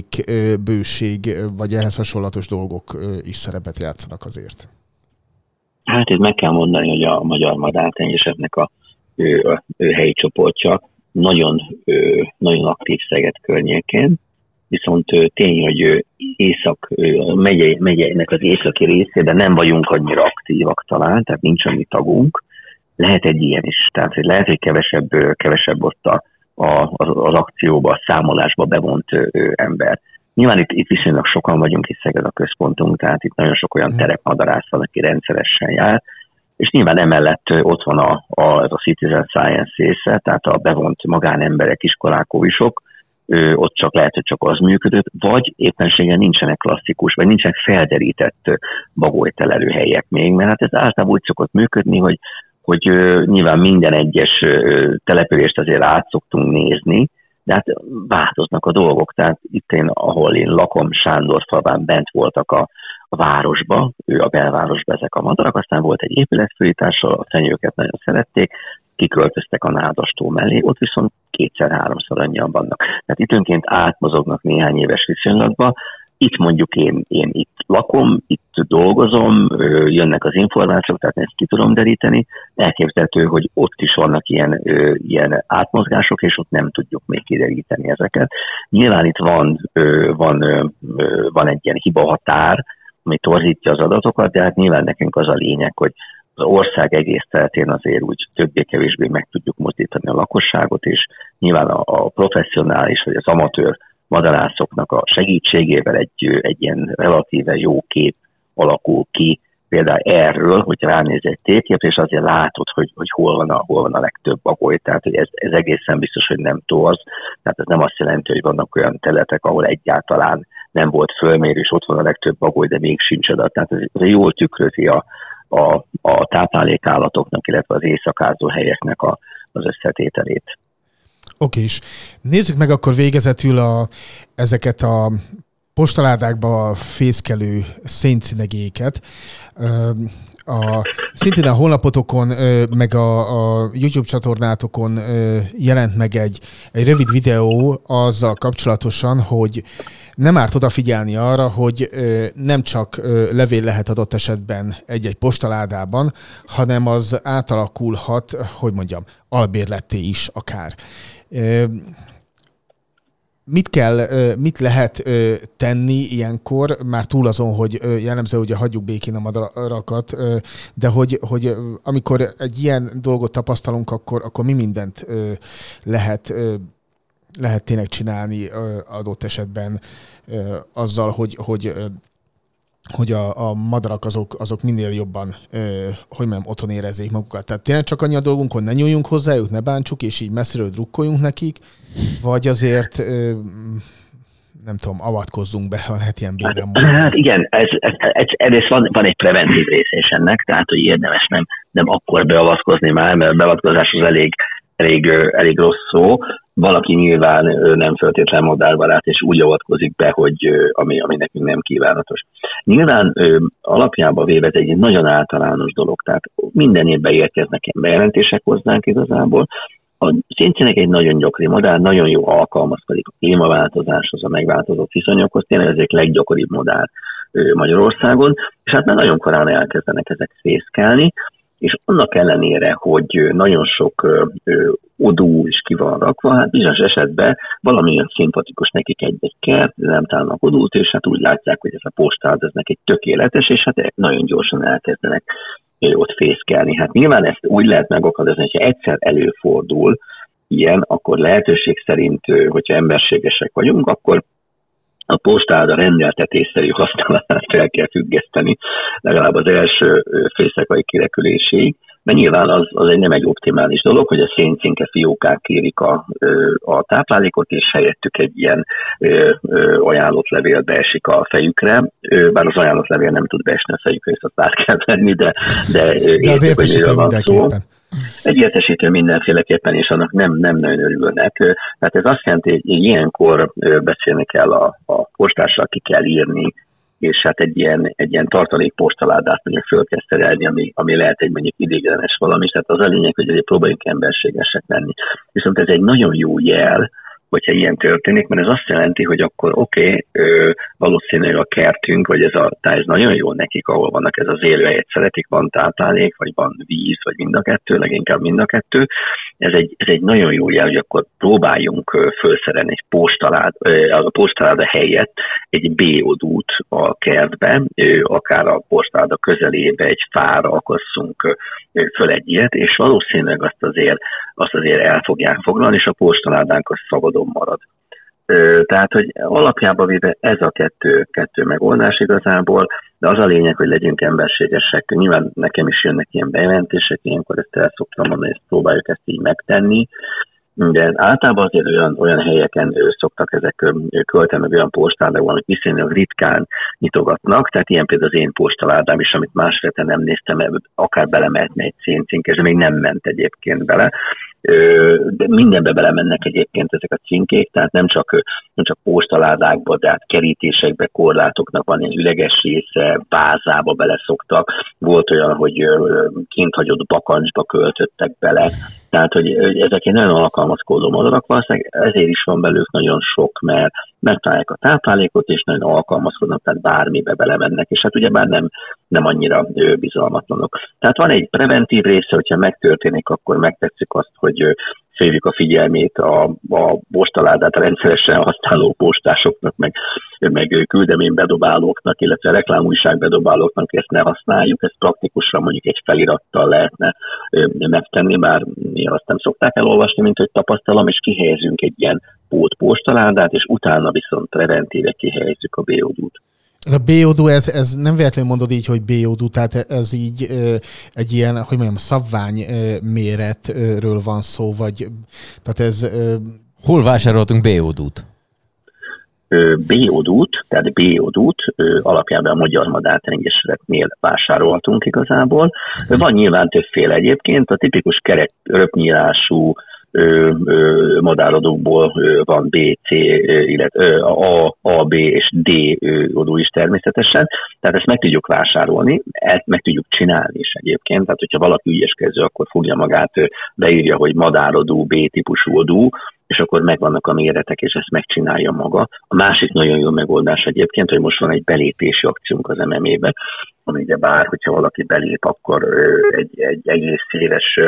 bőség, vagy ehhez hasonlatos dolgok is szerepet játszanak azért? Hát itt meg kell mondani, hogy a magyar madártenyéseknek a, a, a helyi csoportja nagyon, nagyon aktív Szeged környékén, viszont tény, hogy észak, megye, megyeinek az északi részében nem vagyunk annyira aktívak talán, tehát nincs annyi tagunk. Lehet egy ilyen is, tehát lehet, hogy kevesebb, kevesebb ott a, a, az, az akcióba, a számolásba bevont ember. Nyilván itt, itt viszonylag sokan vagyunk, itt Szeged a központunk, tehát itt nagyon sok olyan mm. terepmadarász van, aki rendszeresen jár, és nyilván emellett ott van a, a, ez a citizen science része, tehát a bevont magánemberek, iskolák, óvisok, ott csak lehet, hogy csak az működött, vagy éppenséggel nincsenek klasszikus, vagy nincsenek felderített bagolytelelő helyek még, mert hát ez általában úgy szokott működni, hogy hogy nyilván minden egyes települést azért át szoktunk nézni, de hát változnak a dolgok. Tehát itt én, ahol én lakom, Sándorfalván bent voltak a, a városba, ő a belvárosba ezek a madarak, aztán volt egy épületfőítással, a fenyőket nagyon szerették, kiköltöztek a nádastó mellé, ott viszont kétszer-háromszor annyian vannak. Tehát időnként átmozognak néhány éves viszonylatban, itt mondjuk én, én itt lakom, itt dolgozom, jönnek az információk, tehát ezt ki tudom deríteni. Elképzelhető, hogy ott is vannak ilyen, ilyen átmozgások, és ott nem tudjuk még kideríteni ezeket. Nyilván itt van, van, van egy ilyen hibahatár, ami torzítja az adatokat, de hát nyilván nekünk az a lényeg, hogy az ország egész területén azért úgy többé-kevésbé meg tudjuk mozdítani a lakosságot, és nyilván a, a professzionális vagy az amatőr madarászoknak a segítségével egy, egy ilyen relatíve jó kép alakul ki, például erről, hogy ránéz egy térkép, és azért látod, hogy, hogy hol, van a, hol van a legtöbb bagoly. Tehát hogy ez, ez egészen biztos, hogy nem torz. Tehát ez nem azt jelenti, hogy vannak olyan területek, ahol egyáltalán nem volt fölmérés, ott van a legtöbb bagoly, de még sincs adat. Tehát ez, ez jól tükrözi a, a, a táplálékállatoknak, illetve az éjszakázó helyeknek a, az összetételét. Oké, és nézzük meg akkor végezetül a, ezeket a postaládákba fészkelő széncinegéket. A, szintén a honlapotokon, meg a, a YouTube csatornátokon jelent meg egy, egy rövid videó azzal kapcsolatosan, hogy nem árt odafigyelni arra, hogy nem csak levél lehet adott esetben egy-egy postaládában, hanem az átalakulhat, hogy mondjam, albérletté is akár. Mit kell, mit lehet tenni ilyenkor, már túl azon, hogy jellemző, hogy hagyjuk békén a madarakat, de hogy, hogy amikor egy ilyen dolgot tapasztalunk, akkor, akkor mi mindent lehet lehet tényleg csinálni adott esetben azzal, hogy, hogy hogy a, a madarak azok, azok minél jobban, ö, hogy mondjam, otthon érezzék magukat. Tehát tényleg csak annyi a dolgunk, hogy ne nyúljunk hozzájuk, ne bántsuk, és így messziről drukkoljunk nekik, vagy azért ö, nem tudom, avatkozzunk be, ha lehet ilyen bőven hát, hát igen, ez, ez, ez, ez van, van egy preventív rész is ennek, tehát hogy érdemes nem, nem akkor beavatkozni már, mert a beavatkozás az elég, elég, elég rossz szó. Valaki nyilván nem feltétlen modellbarát, és úgy avatkozik be, hogy ami, ami nekünk nem kívánatos. Nyilván alapjában véve ez egy nagyon általános dolog, tehát minden évben érkeznek ilyen bejelentések hozzánk igazából, a szintjének egy nagyon gyakori modell, nagyon jó alkalmazkodik a klímaváltozáshoz, a megváltozott viszonyokhoz, tényleg ez egy leggyakoribb modell Magyarországon, és hát már nagyon korán elkezdenek ezek fészkelni, és annak ellenére, hogy nagyon sok odú is ki van rakva, hát bizonyos esetben valamilyen szimpatikus nekik egy-egy kert, nem találnak odút, és hát úgy látják, hogy ez a postád, ez nekik tökéletes, és hát nagyon gyorsan elkezdenek ott fészkelni. Hát nyilván ezt úgy lehet megakadályozni, hogyha egyszer előfordul ilyen, akkor lehetőség szerint, hogyha emberségesek vagyunk, akkor a postáda rendeltetésszerű használatát fel kell függeszteni, legalább az első fészekai kireküléséig, mert nyilván az, az egy nem egy optimális dolog, hogy a széncinke fiókák kérik a, a táplálékot, és helyettük egy ilyen ajánlott levél beesik a fejükre, bár az ajánlott levél nem tud beesni a fejükre, és azt át kell venni, de, de, de az értesítő mindenképpen. Egy mindenféleképpen, és annak nem, nem nagyon örülnek. Tehát ez azt jelenti, hogy ilyenkor beszélni kell a, a postással, ki kell írni, és hát egy ilyen, egy ilyen tartalék postaládát mondjuk föl kell szerelni, ami, ami lehet egy mondjuk idéglenes valami, tehát az a lényeg, hogy azért próbáljunk emberségesek lenni. Viszont ez egy nagyon jó jel, hogyha ilyen történik, mert ez azt jelenti, hogy akkor oké, okay, valószínűleg a kertünk, vagy ez a táj nagyon jó nekik, ahol vannak ez az élőhelyet szeretik, van táplálék, vagy van víz, vagy mind a kettő, leginkább mind a kettő. Ez egy, ez egy nagyon jó jel, hogy akkor próbáljunk felszerelni egy postalád, a postaláda helyett egy B-odút a kertbe, akár a postaláda közelébe egy fára akasszunk föl egy ilyet, és valószínűleg azt azért, azt azért el fogják foglalni, és a postaládánk az szabadon marad. Tehát, hogy alapjában véve ez a kettő, kettő megoldás igazából, de az a lényeg, hogy legyünk emberségesek. Nyilván nekem is jönnek ilyen bejelentések, ilyenkor ezt el szoktam mondani, ezt próbáljuk ezt így megtenni, de általában azért olyan, olyan helyeken szoktak ezek költeni, meg olyan postáldak, amit viszonylag ritkán nyitogatnak, tehát ilyen például az én postaládám is, amit másfélte nem néztem, akár belemehetne egy széncink, és még nem ment egyébként bele. De mindenbe belemennek egyébként ezek a címkék, tehát nem csak, nem csak postaládákba, de hát kerítésekbe, korlátoknak van egy üleges része, vázába beleszoktak. Volt olyan, hogy kint hagyott bakancsba költöttek bele, tehát, hogy ezek egy nagyon alkalmazkodó madarak, valószínűleg ezért is van belőlük nagyon sok, mert megtalálják a táplálékot, és nagyon alkalmazkodnak, tehát bármibe belemennek, és hát ugye már nem, nem annyira bizalmatlanok. Tehát van egy preventív része, hogyha megtörténik, akkor megtetszik azt, hogy felhívjuk a figyelmét a, a postaládát rendszeresen használó postásoknak, meg, meg küldemény bedobálóknak, illetve reklámújság bedobálóknak ezt ne használjuk, ezt praktikusan mondjuk egy felirattal lehetne megtenni, bár mi azt nem szokták elolvasni, mint hogy tapasztalom, és kihelyezünk egy ilyen pót postaládát, és utána viszont preventíve kihelyezzük a BOD-t. Ez a BOD, ez, ez nem véletlenül mondod így, hogy BOD, tehát ez így ö, egy ilyen, hogy mondjam, szabvány ö, méretről van szó, vagy tehát ez... Ö... Hol vásároltunk BOD-t? BOD-t, tehát BOD-t alapjában a Magyar Madártengesületnél vásároltunk igazából. Van nyilván többféle egyébként, a tipikus kerek röpnyílású madáradókból van B, C, illetve A, A, B és D odó is természetesen. Tehát ezt meg tudjuk vásárolni, ezt meg tudjuk csinálni is egyébként. Tehát, hogyha valaki ügyeskező, akkor fogja magát, beírja, hogy madárodó, B-típusú odú, és akkor megvannak a méretek, és ezt megcsinálja maga. A másik nagyon jó megoldás egyébként, hogy most van egy belépési akciónk az MMA-be, ami ugye bár, hogyha valaki belép, akkor egy, egy egész éves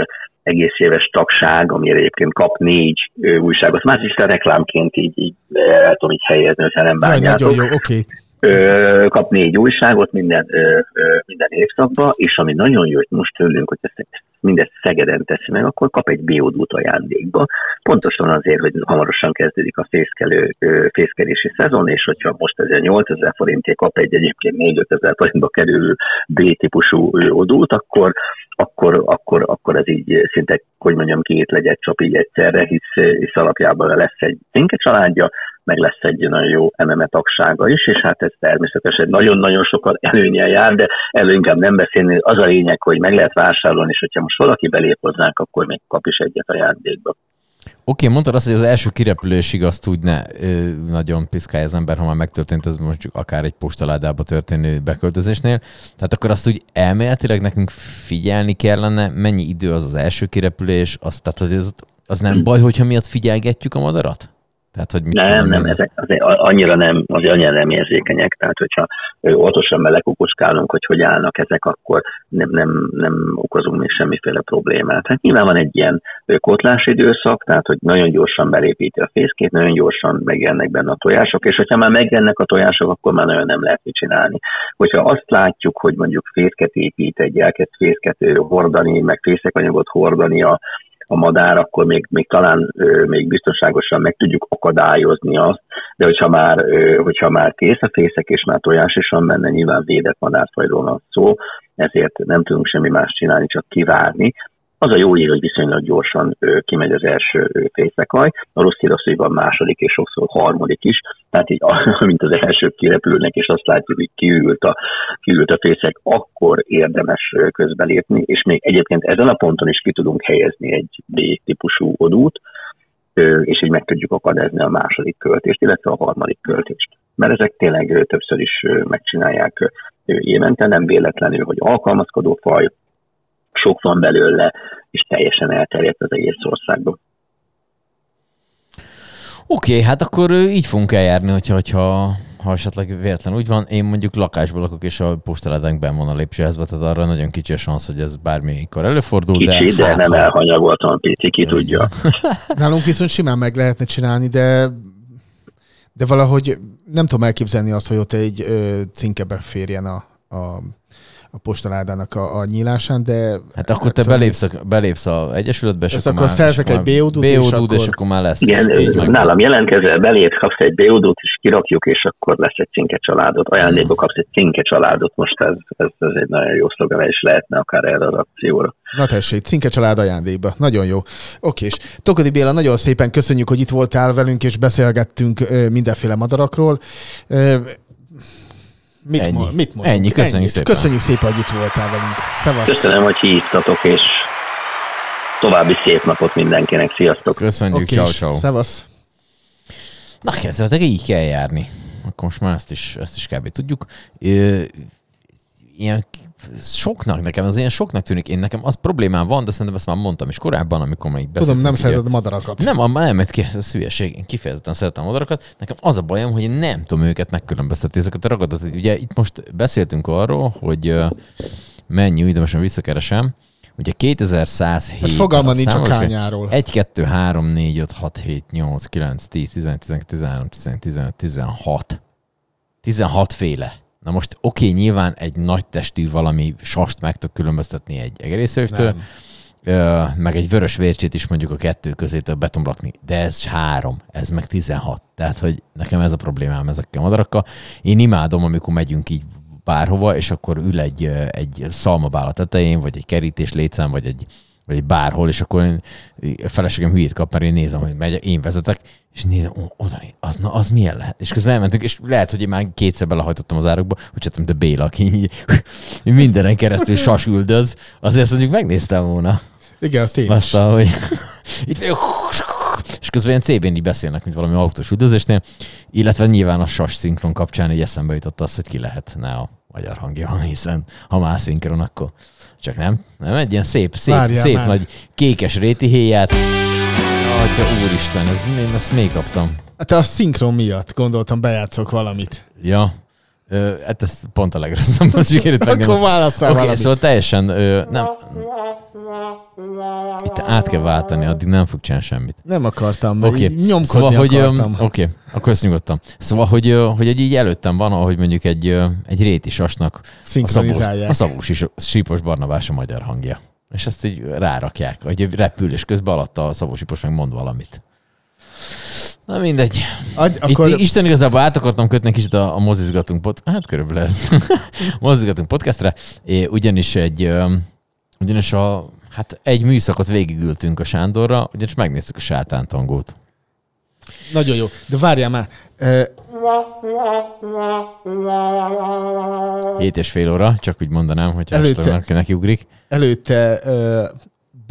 egész éves tagság, amire egyébként kap négy újságot. Más is reklámként így, így el tudom így helyezni, hogyha nem bánjátok. Nagyon jó, oké. Okay kap négy újságot minden, minden évszakban, és ami nagyon jó, hogy most tőlünk, hogy ezt mindezt Szegeden teszi meg, akkor kap egy biódút ajándékba. Pontosan azért, hogy hamarosan kezdődik a fészkelő, fészkelési szezon, és hogyha most ezért 8000 forintért kap egy egyébként 4 ezer forintba kerülő B-típusú odút, akkor, akkor, akkor, akkor ez így szinte, hogy mondjam, két legyet csap így egyszerre, hisz, hisz alapjában lesz egy cinke családja, meg lesz egy nagyon jó MMA tagsága is, és hát ez természetesen nagyon-nagyon sokat előnyel jár, de elő inkább nem beszélni. Az a lényeg, hogy meg lehet vásárolni, és hogyha most valaki belép hozzánk, akkor még kap is egyet a játékba. Oké, okay, mondtad azt, hogy az első kirepülésig azt úgy ne ö, nagyon piszkálja az ember, ha már megtörtént, ez most akár egy postaládába történő beköltözésnél. Tehát akkor azt úgy elméletileg nekünk figyelni kellene, mennyi idő az az első kirepülés, azt, tehát hogy ez, az nem baj, hogyha miatt figyelgetjük a madarat? Tehát, hogy mit nem, tudom, nem, ezek azért annyira nem, azért annyira nem érzékenyek, tehát hogyha óvatosan belekukuskálunk, hogy hogy állnak ezek, akkor nem, nem, nem okozunk még semmiféle problémát. Hát nyilván van egy ilyen kotlási időszak, tehát hogy nagyon gyorsan belépíti a fészkét, nagyon gyorsan megjelennek benne a tojások, és hogyha már megjelennek a tojások, akkor már nagyon nem lehet mit csinálni. Hogyha azt látjuk, hogy mondjuk fészket épít egy, elkezd fészket hordani, meg fészekanyagot hordani a a madár, akkor még, még talán még biztonságosan meg tudjuk akadályozni azt, de hogyha már, hogyha már kész a fészek, és már tojás is van benne, nyilván védett madárfajról van szó, ezért nem tudunk semmi más csinálni, csak kivárni. Az a jó hír, hogy viszonylag gyorsan kimegy az első fészekaj, a rossz hír az, hogy van második és sokszor harmadik is, tehát így, mint az első kirepülnek, és azt látjuk, hogy kiült a, kiült a fészek, akkor érdemes közbelépni, és még egyébként ezen a ponton is ki tudunk helyezni egy B-típusú odút, és így meg tudjuk akadályozni a második költést, illetve a harmadik költést. Mert ezek tényleg többször is megcsinálják évente, nem véletlenül, hogy alkalmazkodó faj, sok van belőle, és teljesen elterjedt az egész országban. Oké, okay, hát akkor így fogunk eljárni, hogyha, hogyha ha esetleg véletlen úgy van, én mondjuk lakásban lakok, és a postaládánkben van a lépcsőházban, tehát arra nagyon kicsi a szansz, hogy ez bármikor előfordul. Kicsi, de, de hát, nem ha... elhanyagoltan pici, ki tudja. Nálunk viszont simán meg lehetne csinálni, de de valahogy nem tudom elképzelni azt, hogy ott egy ö, cinke beférjen a, a a postaládának a, a nyílásán, de... Hát akkor te belépsz, a, belépsz a Egyesületbe, és akkor, akkor szerzek egy BOD-t, és, akkor... és akkor már lesz. Igen, így nálam jelentkezel, belépsz, kapsz egy BOD-t, és kirakjuk, és akkor lesz egy cinke családot. Ajándékba kapsz egy cinke családot, most ez, ez, ez egy nagyon jó szlogan, és lehetne akár erre az akcióra. Na tessék, cinke család ajándékba. Nagyon jó. Oké, és Tokodi Béla, nagyon szépen köszönjük, hogy itt voltál velünk, és beszélgettünk mindenféle madarakról. Mit Ennyi. Mond, mit? Ennyi, köszönjük Ennyit. szépen. Köszönjük szépen, hogy itt voltál velünk. Szevasz. Köszönöm, hogy hívtatok, és további szép napot mindenkinek. Sziasztok! Köszönjük, Oké, ciao ciao. Szevasz. Na, kezdetek, így kell járni. Akkor most már ezt is, ezt is kb. tudjuk. Ö, ilyen soknak nekem, az ilyen soknak tűnik. Én nekem az problémám van, de szerintem ezt már mondtam is korábban, amikor még Tudom, beszéltünk, nem ugye- szereted a madarakat. Nem, a elmet ki, ez hülyeség. Én kifejezetten szeretem a madarakat. Nekem az a bajom, hogy én nem tudom őket megkülönböztetni, ezeket a ragadat. Ugye itt most beszéltünk arról, hogy mennyi, ide most visszakeresem, ugye 2107 Hát fogalma nincs a számoljuk, kányáról. 1, 2, 3, 4, 5, 6, 7, 8, 9, 10, 11, 12, 13, 14, 15, 16. 16 féle. Na most oké, okay, nyilván egy nagy testű valami sast meg tud különböztetni egy egerészővtől, meg egy vörös vércsét is mondjuk a kettő közé több beton rakni, de ez három, ez meg 16. Tehát, hogy nekem ez a problémám ezekkel a madarakkal. Én imádom, amikor megyünk így bárhova, és akkor ül egy, egy szalmabál a tetején, vagy egy kerítés létszám, vagy egy, vagy egy bárhol, és akkor én, a feleségem hülyét kap, mert én nézem, hogy megy, én vezetek, és nézem, ó, oda, az, na, az milyen lehet? És közben elmentünk, és lehet, hogy én már kétszer belehajtottam az árokba, hogy csak de Béla, aki így, mindenen keresztül sas üldöz, azért azt mondjuk megnéztem volna. Igen, azt én. Aztán, hogy itt vagyok, és közben ilyen CB-n így beszélnek, mint valami autós üldözésnél, illetve nyilván a sas szinkron kapcsán így eszembe jutott az, hogy ki lehetne a magyar hangja, hiszen ha már szinkron, akkor csak nem. Nem, egy ilyen szép, szép, Várjál szép már. nagy kékes réti héját. Atya úristen, ez, én ezt még kaptam. Hát a szinkron miatt gondoltam, bejátszok valamit. Ja, Ö, hát ez pont a legrosszabb, most sikerült Akkor megnyomni. válasszál Oké, valamit. szóval teljesen, ö, nem, itt át kell váltani, addig nem fog csinálni semmit. Nem akartam, okay. nyomkodni szóval, hogy, akartam. oké, akkor ezt nyugodtan. Szóval, hogy, hogy egy így előttem van, ahogy mondjuk egy, egy réti sasnak a szabós, a szabós sípos Barnabás a magyar hangja. És ezt így rárakják, hogy repül, és közben alatt a szabós sípos meg mond valamit. Na mindegy. Adj, Akkor... Itt Isten igazából át akartam kötni kicsit a, a mozizgatunk pod... Hát körülbelül ez. mozizgatunk podcastre, é, ugyanis egy, ugyanis a, hát egy műszakot végigültünk a Sándorra, ugyanis megnéztük a sátántangót. nagyon jó. De várjál már. Hét és fél óra, csak úgy mondanám, hogy Előtte- neki ugrik. előtte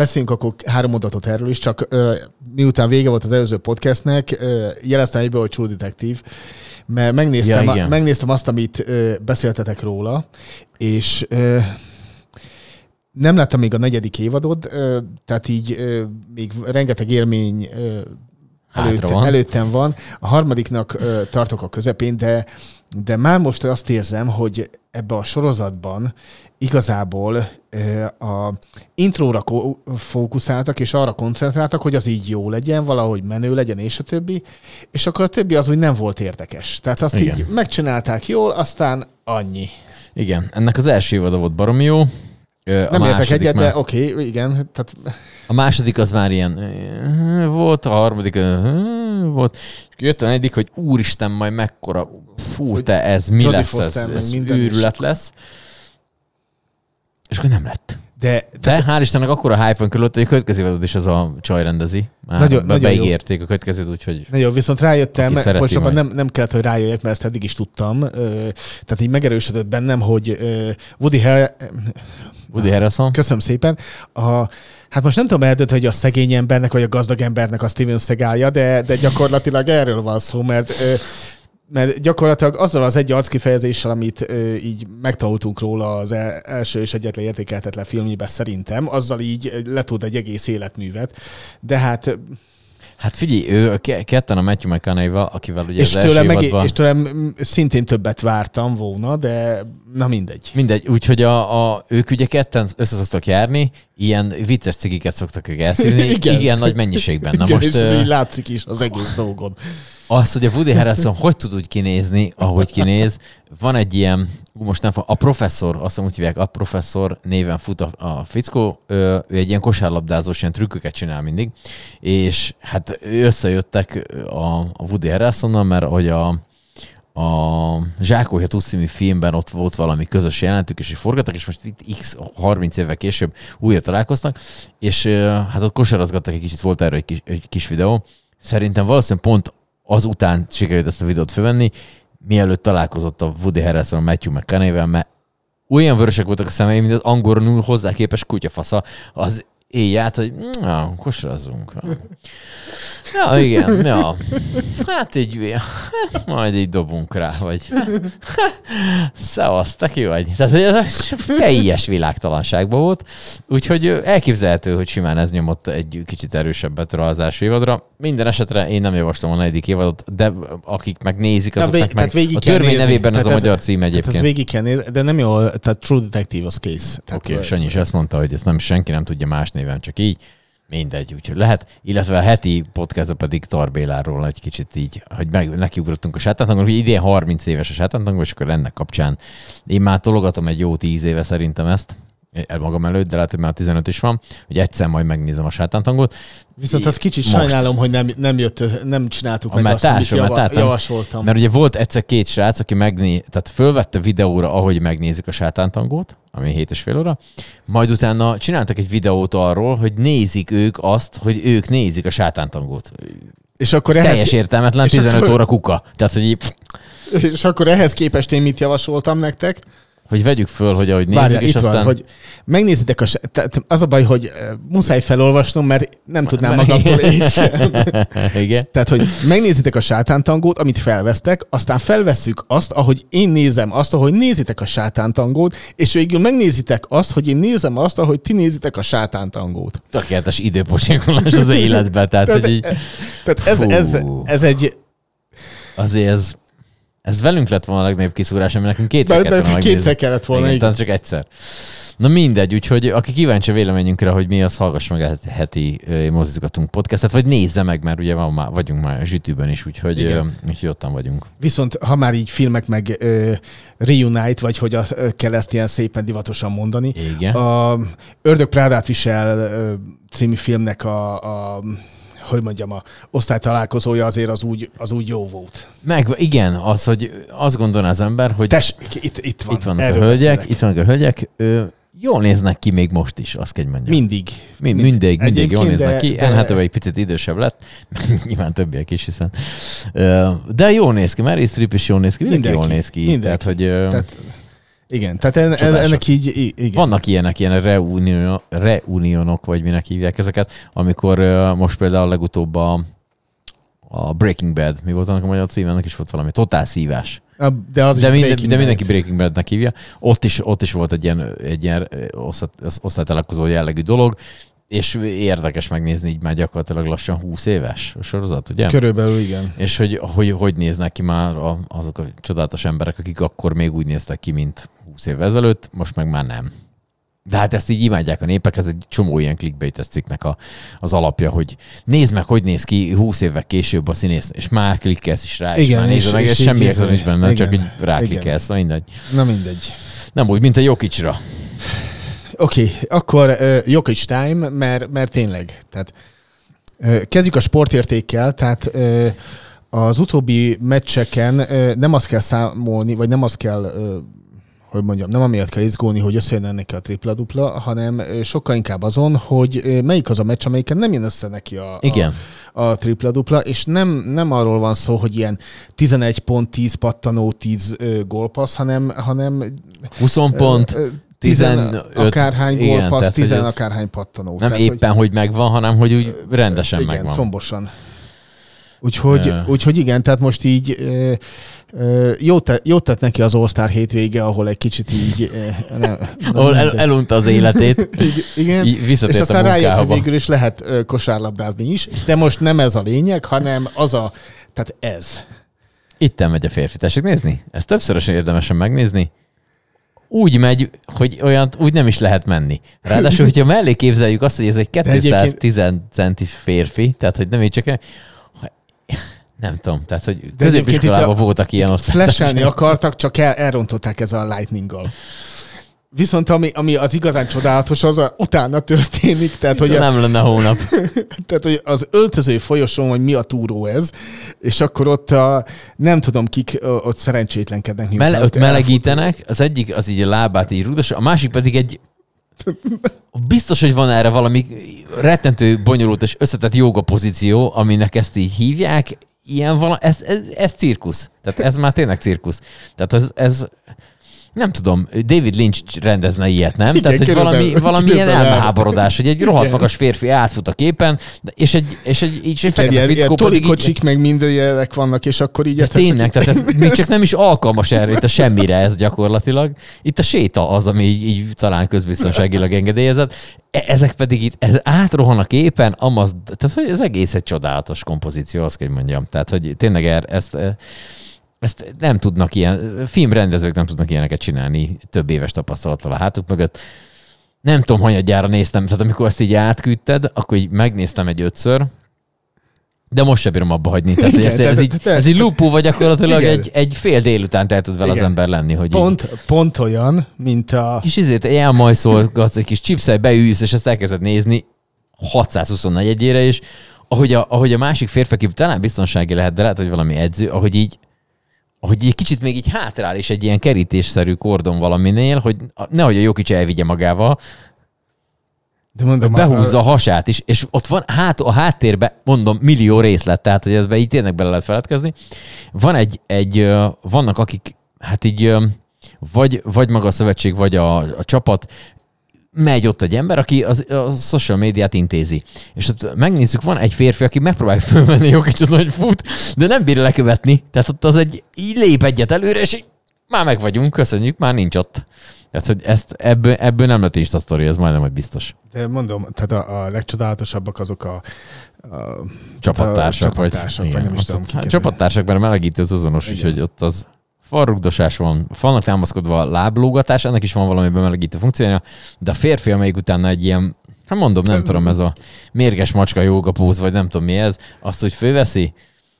beszéljünk akkor három mondatot erről is, csak ö, miután vége volt az előző podcastnek, ö, jeleztem egyből, hogy True Detective, mert megnéztem, Ja, igen. megnéztem azt, amit ö, beszéltetek róla, és ö, nem láttam még a negyedik évadot, ö, tehát így ö, még rengeteg élmény ö, Előtte, van. előttem van. A harmadiknak ö, tartok a közepén, de, de már most azt érzem, hogy ebbe a sorozatban igazából ö, a intróra ko- fókuszáltak, és arra koncentráltak, hogy az így jó legyen, valahogy menő legyen, és a többi, és akkor a többi az úgy nem volt érdekes. Tehát azt Igen. így megcsinálták jól, aztán annyi. Igen, ennek az első évada volt baromi jó. A Nem értek egyet, már, de oké, okay, igen. Tehát A második az már ilyen volt, a harmadik volt, és jött a negyedik, hogy úristen, majd mekkora, fú, te, ez mi Jodie lesz, ez, Foster, meg ez minden is. őrület lesz. És akkor nem lett. de, De hál' Istennek akkor a hype van körülött, hogy a következő évadot is az a csaj rendezi. Már Nagyon- be, nagyon jó. beígérték a következőt, úgyhogy Na jó, viszont rájöttem, most abban majd. nem, nem kellett, hogy rájöjjek, mert ezt eddig is tudtam. Tehát így megerősödött bennem, hogy Woody Harrel... Woody Harrelson. Köszönöm szépen. A, hát most nem tudom eldönteni, hogy a szegény embernek vagy a gazdag embernek a Steven Seagalja, de, de gyakorlatilag erről van szó, mert mert gyakorlatilag azzal az egy arckifejezéssel, amit ö, így megtanultunk róla az el, első és egyetlen értékeltetlen filmjében szerintem, azzal így letud egy egész életművet. De hát Hát figyelj, ő ketten a Matthew McConaughey-val, akivel ugye és az első tőlem, meg, évadban... és tőlem szintén többet vártam volna, de na mindegy. Mindegy, úgyhogy a, a, ők ugye ketten össze szoktak járni, ilyen vicces cigiket szoktak ők elszívni, igen. Igen. nagy mennyiségben. Na Igen, most és ez így látszik is az egész dolgon. az, hogy a Woody Harrelson hogy tud úgy kinézni, ahogy kinéz, van egy ilyen, most nem fog, a professzor, azt hiszem úgy hívják, a professzor néven fut a, a fickó, ő, ő egy ilyen kosárlabdázós ilyen trükköket csinál mindig, és hát összejöttek a, a Woody Harrelsonnal, mert hogy a, a Zsákója Tudsz filmben ott volt valami közös jelentük, és forgattak, és most itt x 30 évvel később újra találkoztak, és hát ott kosarazgattak egy kicsit, volt erről egy kis, egy kis videó. Szerintem valószínűleg pont azután sikerült ezt a videót fölvenni, mielőtt találkozott a Woody Harrelson a Matthew McConaughey-vel, mert olyan vörösek voltak a szemeim, mint az angolul hozzá képes kutyafasza. Az éjjel, hogy na, kosarazzunk. Ja, igen, ja. Hát így, majd így dobunk rá, vagy szevasz, te ki vagy. Tehát ez teljes világtalanságban volt, úgyhogy elképzelhető, hogy simán ez nyomott egy kicsit erősebbet az első évadra. Minden esetre én nem javaslom a negyedik évadot, de akik megnézik, azoknak vég- meg végig a törvény nézni. nevében ez a Tehát ez- magyar cím egyébként. ez végig kell nézni, de nem jó, tehát True Detective az kész. Oké, okay, Sanyi is ezt mondta, hogy ezt nem senki nem tudja más néven, csak így. Mindegy, úgyhogy lehet. Illetve a heti podcast pedig Tarbéláról egy kicsit így, hogy meg, nekiugrottunk a sátántangol, hogy idén 30 éves a sátántangol, és akkor ennek kapcsán én már tologatom egy jó 10 éve szerintem ezt, el magam előtt, de lehet, hogy már 15 is van, hogy egyszer majd megnézem a sátántangot. Viszont az kicsit Most. sajnálom, hogy nem, nem jött, nem csináltuk meg Mert azt, amit java, javasoltam. Mert ugye volt egyszer két srác, aki megné, tehát fölvette videóra, ahogy megnézik a sátántangót, ami 7 és fél óra, majd utána csináltak egy videót arról, hogy nézik ők azt, hogy ők nézik a sátántangót. és akkor ehhez, Teljes értelmetlen, és 15 akkor- óra kuka. Tehát, hogy, és akkor ehhez képest én mit javasoltam nektek? Hogy vegyük föl, hogy ahogy nézzük, Várjál, és itt aztán... van, hogy megnézitek a... se- Tehát az a baj, hogy eh, muszáj felolvasnom, mert nem tudnám magamtól én sem. Igen. Tehát, hogy megnézitek a sátántangót, amit felvesztek, aztán felvesszük azt, ahogy én nézem azt, ahogy nézitek a sátántangót, és végül megnézitek azt, hogy én nézem azt, ahogy ti nézitek a sátántangót. Tökéletes időpocsékolás az életben, tehát, Tehát, hogy így, tehát ez, ez, Fú. ez egy... azért ez, ez velünk lett volna a legnagyobb kiszúrás, ami nekünk kétszer De, kellett volna kétszer megnézni. kellett volna, igen, igen. csak egyszer. Na mindegy, úgyhogy aki kíváncsi a véleményünkre, hogy mi az, hallgass meg a heti mozizgatunk podcastet, vagy nézze meg, mert ugye van már, vagyunk már a zsütűben is, úgyhogy, Igen. úgyhogy ottan vagyunk. Viszont ha már így filmek meg ö, reunite, vagy hogy a, ö, kell ezt ilyen szépen divatosan mondani, Igen. a Ördög Prádát visel ö, című filmnek a, a hogy mondjam, a osztálytalálkozója azért az úgy, az úgy jó volt. Meg igen, az, hogy azt gondolná az ember, hogy Tessék, itt, itt van. itt vannak a erről hölgyek, beszélek. itt vannak a hölgyek, ö, jól néznek ki még most is, azt kell mondjam. Mindig. Mind, mindig, mindig jól Egyébként, néznek de- ki. de- Anne egy picit idősebb lett, nyilván többiek is, hiszen. De jól néz ki, Mary Streep is jól néz ki, mindenki, Mindenki, jól néz ki. mindenki. Tehát, hogy Tehát, igen, tehát en, ennek így, igen. vannak ilyenek, ilyen reunion, reunionok, vagy minek hívják ezeket, amikor most például legutóbb a, a Breaking Bad, mi volt annak a magyar címe, annak is volt valami, Totál szívás. De, az De, minden, de mindenki Breaking Badnek hívja. Ott is, ott is volt egy ilyen, egy ilyen osztálytalálkozó jellegű dolog, és érdekes megnézni így már gyakorlatilag lassan 20 éves a sorozat, ugye? Körülbelül igen. És hogy, hogy hogy néznek ki már azok a csodálatos emberek, akik akkor még úgy néztek ki, mint 20 évvel ezelőtt, most meg már nem. De hát ezt így imádják a népek, ez egy csomó ilyen clickbaites cikknek a, az alapja, hogy nézd meg, hogy néz ki 20 évvel később a színész, és már klikkelsz is rá, és Igen, már és- nézed meg, és és semmi értelme nincs benne, csak igen, így ráklikkelsz, na mindegy. Na mindegy. Nem úgy, mint a Jokicsra. Oké, okay, akkor uh, Jokic time, mert, mert tényleg. Tehát, uh, kezdjük a sportértékkel, tehát uh, az utóbbi meccseken uh, nem azt kell számolni, vagy nem azt kell, uh, hogy mondjam, nem amiatt kell izgulni, hogy összejön neki a tripla-dupla, hanem sokkal inkább azon, hogy melyik az a meccs, amelyiken nem jön össze neki a, Igen. a, a tripla-dupla, és nem, nem arról van szó, hogy ilyen 11 pont, 10 pattanó, 10 uh, gólpassz, hanem, hanem 20 pont, Ö, ö, tizen 15, akárhány gólpassz, tehát, hogy tizen ez akárhány pattanó. nem Tehát, éppen, hogy megvan, hanem hogy úgy rendesen igen, megvan. combosan. Úgyhogy, Ö. úgyhogy igen, tehát most így jót, te, jót tett neki az All-Star hétvége, ahol egy kicsit így... Nem, Ahol el, elunta az életét, igen, visszatért és aztán rájött, hogy végül is lehet kosárlabdázni is, de most nem ez a lényeg, hanem az a... Tehát ez. Itten megy a férfi. Tessék nézni? Ezt többszörösen érdemesen megnézni. Úgy megy, hogy olyan úgy nem is lehet menni. Ráadásul, hogyha mellé képzeljük azt, hogy ez egy egyébként- 210 centi férfi, tehát hogy nem így csak nem tudom, tehát hogy egyébként középiskolában itt voltak ilyen Flashelni osztálytársak. akartak, csak el, elrontották ezzel a lightning-gal. Viszont ami, ami az igazán csodálatos, az a, utána történik, tehát hogy, a, Nem lenne hónap. tehát hogy az öltöző folyosón, hogy mi a túró ez, és akkor ott a, nem tudom kik ott szerencsétlenkednek. Mele, ott melegítenek, az egyik az így a lábát így rudas, a másik pedig egy biztos, hogy van erre valami rettentő, bonyolult és összetett joga pozíció, aminek ezt így hívják, ilyen vala, ez, ez, ez cirkusz. Tehát ez már tényleg cirkusz. Tehát ez, ez nem tudom, David Lynch rendezne ilyet, nem? Igen, Tehát, hogy körülbelül- valami, valami ilyen körülbelül. elmeháborodás, hogy egy rohadt magas férfi átfut a képen, és egy, és egy, és egy fekete Ilyen, ilyen pedig így, tolikocsik, meg mindenek vannak, és akkor így egyszer csak tényleg, tehát ez még csak nem is alkalmas erre, itt a semmire ez gyakorlatilag. Itt a séta az, ami így, így talán közbiztonságilag engedélyezett. E- Ezek pedig itt, ez átrohan a képen, amaz, tehát hogy ez egész egy csodálatos kompozíció, azt kell mondjam. Tehát, hogy tényleg er, ezt, ezt nem tudnak ilyen, filmrendezők nem tudnak ilyeneket csinálni több éves tapasztalattal a hátuk mögött. Nem tudom, hanyadjára néztem, tehát amikor ezt így átküldted, akkor így megnéztem egy ötször, de most sem bírom abba hagyni. Tehát, Igen, ez, tehát- ez, így, tehát- ez így lupó, vagy gyakorlatilag Igen. egy, egy fél délután el tud vele az ember lenni, hogy így, pont, pont olyan, mint a... kis izét elmajszolgatsz, egy kis chipszel beülsz, és ezt elkezded nézni 624-ére, és ahogy a, ahogy a másik férfi, aki talán biztonsági lehet, de lehet, hogy valami edző, ahogy így ahogy egy kicsit még így hátrál, és egy ilyen kerítésszerű kordon valaminél, hogy nehogy a jó kicsi elvigye magával, De mondom, behúzza a hasát is, és ott van hát, a háttérben, mondom, millió részlet, tehát hogy ezbe így tényleg bele lehet feledkezni. Van egy, egy vannak akik, hát így vagy, vagy maga a szövetség, vagy a, a csapat, megy ott egy ember, aki az, a social médiát intézi. És ott megnézzük, van egy férfi, aki megpróbálja fölmenni jó kicsit, hogy fut, de nem bírja lekövetni. Tehát ott az egy, így lép egyet előre, és így már meg vagyunk, köszönjük, már nincs ott. Tehát, hogy ezt, ebből, ebből nem lett Insta sztori, ez majdnem, hogy biztos. De mondom, tehát a, a legcsodálatosabbak azok a, a Csapattársak, a csapatársak, vagy, vagy nem is tudom, hát. Csapattársak, mert a melegítő az azonos, Igen. úgyhogy ott az farrugdosás van, vannak támaszkodva a láblógatás, ennek is van valami bemelegítő funkciója, de a férfi, amelyik utána egy ilyen, hát mondom, nem tudom, ez a mérges macska jóga póz, vagy nem tudom mi ez, azt, hogy főveszi,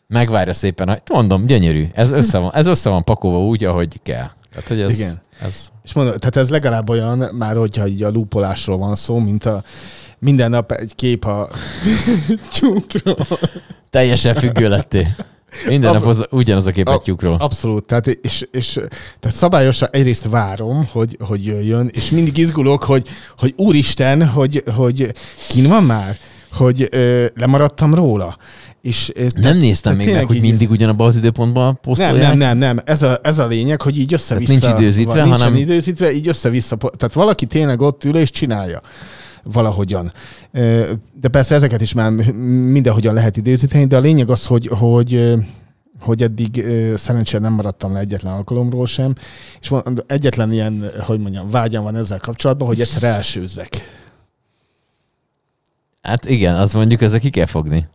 megvárja szépen, hogy mondom, gyönyörű, ez össze van, ez össze van pakolva úgy, ahogy kell. Tehát, hogy ez, Igen. ez És mondom, tehát ez legalább olyan, már hogyha így a lúpolásról van szó, mint a minden nap egy kép a tyúkról. teljesen függő lettél. Minden nap az, ugyanaz a kép egy tyúkról. Abszolút, tehát, és, és tehát szabályosan egyrészt várom, hogy, hogy jöjjön, és mindig izgulok, hogy, hogy úristen, hogy, hogy kin van már, hogy ö, lemaradtam róla. És, ö, Nem néztem még meg, hogy mindig ugyanabban az időpontban nem, posztolják. nem, nem, nem. Ez a, ez a lényeg, hogy így össze-vissza. nincs időzítve, van, nincsen hanem- időzítve, így össze-vissza. Tehát valaki tényleg ott ül és csinálja valahogyan. De persze ezeket is már mindenhogyan lehet időzíteni, de a lényeg az, hogy, hogy hogy eddig szerencsére nem maradtam le egyetlen alkalomról sem, és egyetlen ilyen, hogy mondjam, vágyam van ezzel kapcsolatban, hogy egyszer elsőzzek. Hát igen, az mondjuk ezzel ki kell fogni.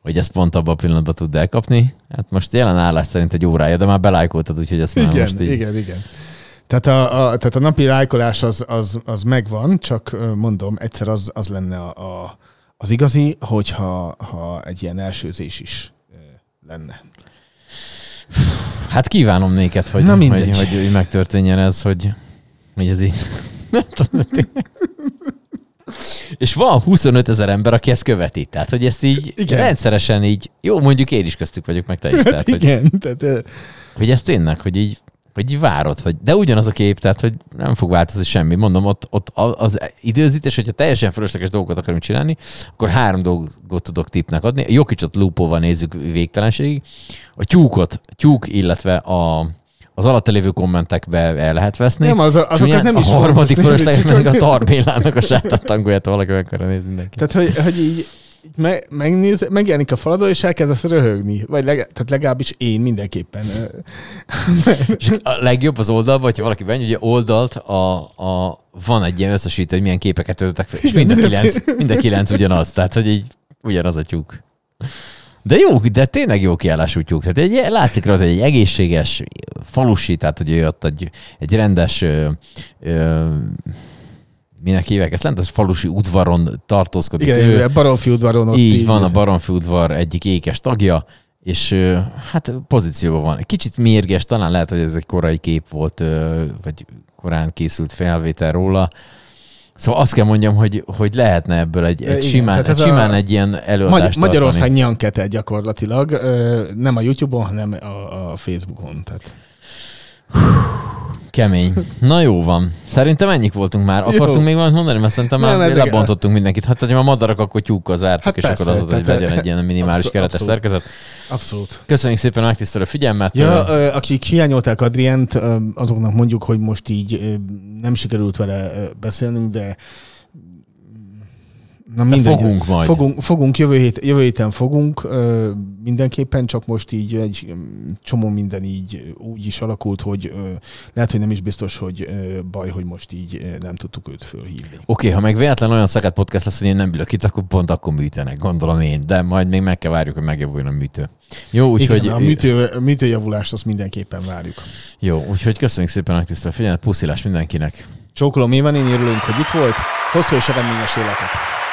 Hogy ezt pont abban a pillanatban tud elkapni. Hát most jelen állás szerint egy órája, de már belájkoltad, úgyhogy ezt már Igen, most így... igen, igen. Tehát a, a, tehát a napi lájkolás az, az, az megvan, csak mondom, egyszer az, az lenne a, a, az igazi, hogyha ha egy ilyen elsőzés is lenne. Hát kívánom néked, hogy, Na hogy, mindegy. hogy, hogy megtörténjen ez, hogy, hogy ez így... Nem tudom. És van 25 ezer ember, aki ezt követi. Tehát, hogy ezt így Igen. Rendszeresen így, jó, mondjuk én is köztük vagyok, meg te is. Tehát, Hát hogy, igen, tehát, ö, hogy ez tényleg, hogy így, hogy várod, hogy, de ugyanaz a kép, tehát, hogy nem fog változni semmi. Mondom, ott, ott az időzítés, hogyha teljesen fölösleges dolgokat akarunk csinálni, akkor három dolgot tudok tipnek adni. A Jokicsot lúpóval nézzük végtelenségig. A tyúkot, tyúk, illetve a, az alatta lévő kommentekbe el lehet veszni. Nem, az, azokat Csúnyán nem is A harmadik fölösleges meg a tarbélának a sátán tangóját, ha valaki akarja nézni mindenki. Tehát, hogy, hogy így, így me, megnéz, megjelenik a faladon, és elkezdesz röhögni. Vagy leg, tehát legalábbis én mindenképpen. És a legjobb az oldalban, hogyha valaki bemegy, ugye oldalt a, a, van egy ilyen összesítő, hogy milyen képeket töltöttek fel, és mind a kilenc, mind a kilenc ugyanaz, tehát hogy így ugyanaz a tyúk. De jó, de tényleg jó kiállású tyúk. Tehát egy, látszik rajta, hogy egy egészséges falusi, tehát hogy ő ott egy, egy rendes ö, ö, minek hívják ezt lent, az falusi udvaron tartózkodik. Igen, ő, ő, Baromfi udvaron ott így van, a Baromfi udvar egyik ékes tagja, és hát pozícióban van. Kicsit mérges, talán lehet, hogy ez egy korai kép volt, vagy korán készült felvétel róla. Szóval azt kell mondjam, hogy, hogy lehetne ebből egy, egy Igen, simán, tehát egy ez a simán egy ilyen előadást Magy- Magyarország tartani. nyankete gyakorlatilag, nem a YouTube-on, hanem a, a Facebookon. Tehát. Kemény. Na jó van. Szerintem ennyik voltunk már. Akartunk Jó. még valamit mondani? Mert szerintem már Nem, lebontottunk mindenkit. Hát, hogy a madarak akkor tyúkkal zártuk, Hát és akkor persze, az volt, hogy legyen egy ilyen minimális Abszolút, keretes abszolút. szerkezet. Abszolút. Köszönjük szépen a megtisztelő figyelmet. Ja, akik hiányolták Adrient, azoknak mondjuk, hogy most így nem sikerült vele beszélnünk, de Na mindegy. fogunk majd. Fogunk, fogunk jövő, hét, jövő héten fogunk, mindenképpen, csak most így egy mm, csomó minden így úgy is alakult, hogy lehet, hogy nem is biztos, hogy baj, hogy most így nem tudtuk őt fölhívni. Oké, ha meg véletlen olyan szakát podcast lesz, hogy én nem ülök itt, akkor pont akkor műtenek, gondolom én. De majd még meg kell várjuk, hogy megjavuljon a műtő. Jó, úgyhogy, a műtő, műtőjavulást azt mindenképpen várjuk. jó, úgyhogy köszönjük szépen a megtisztelő figyelmet, puszilás mindenkinek. Csókolom, mi van, én örülünk, hogy itt volt. Hosszú és eredményes életet.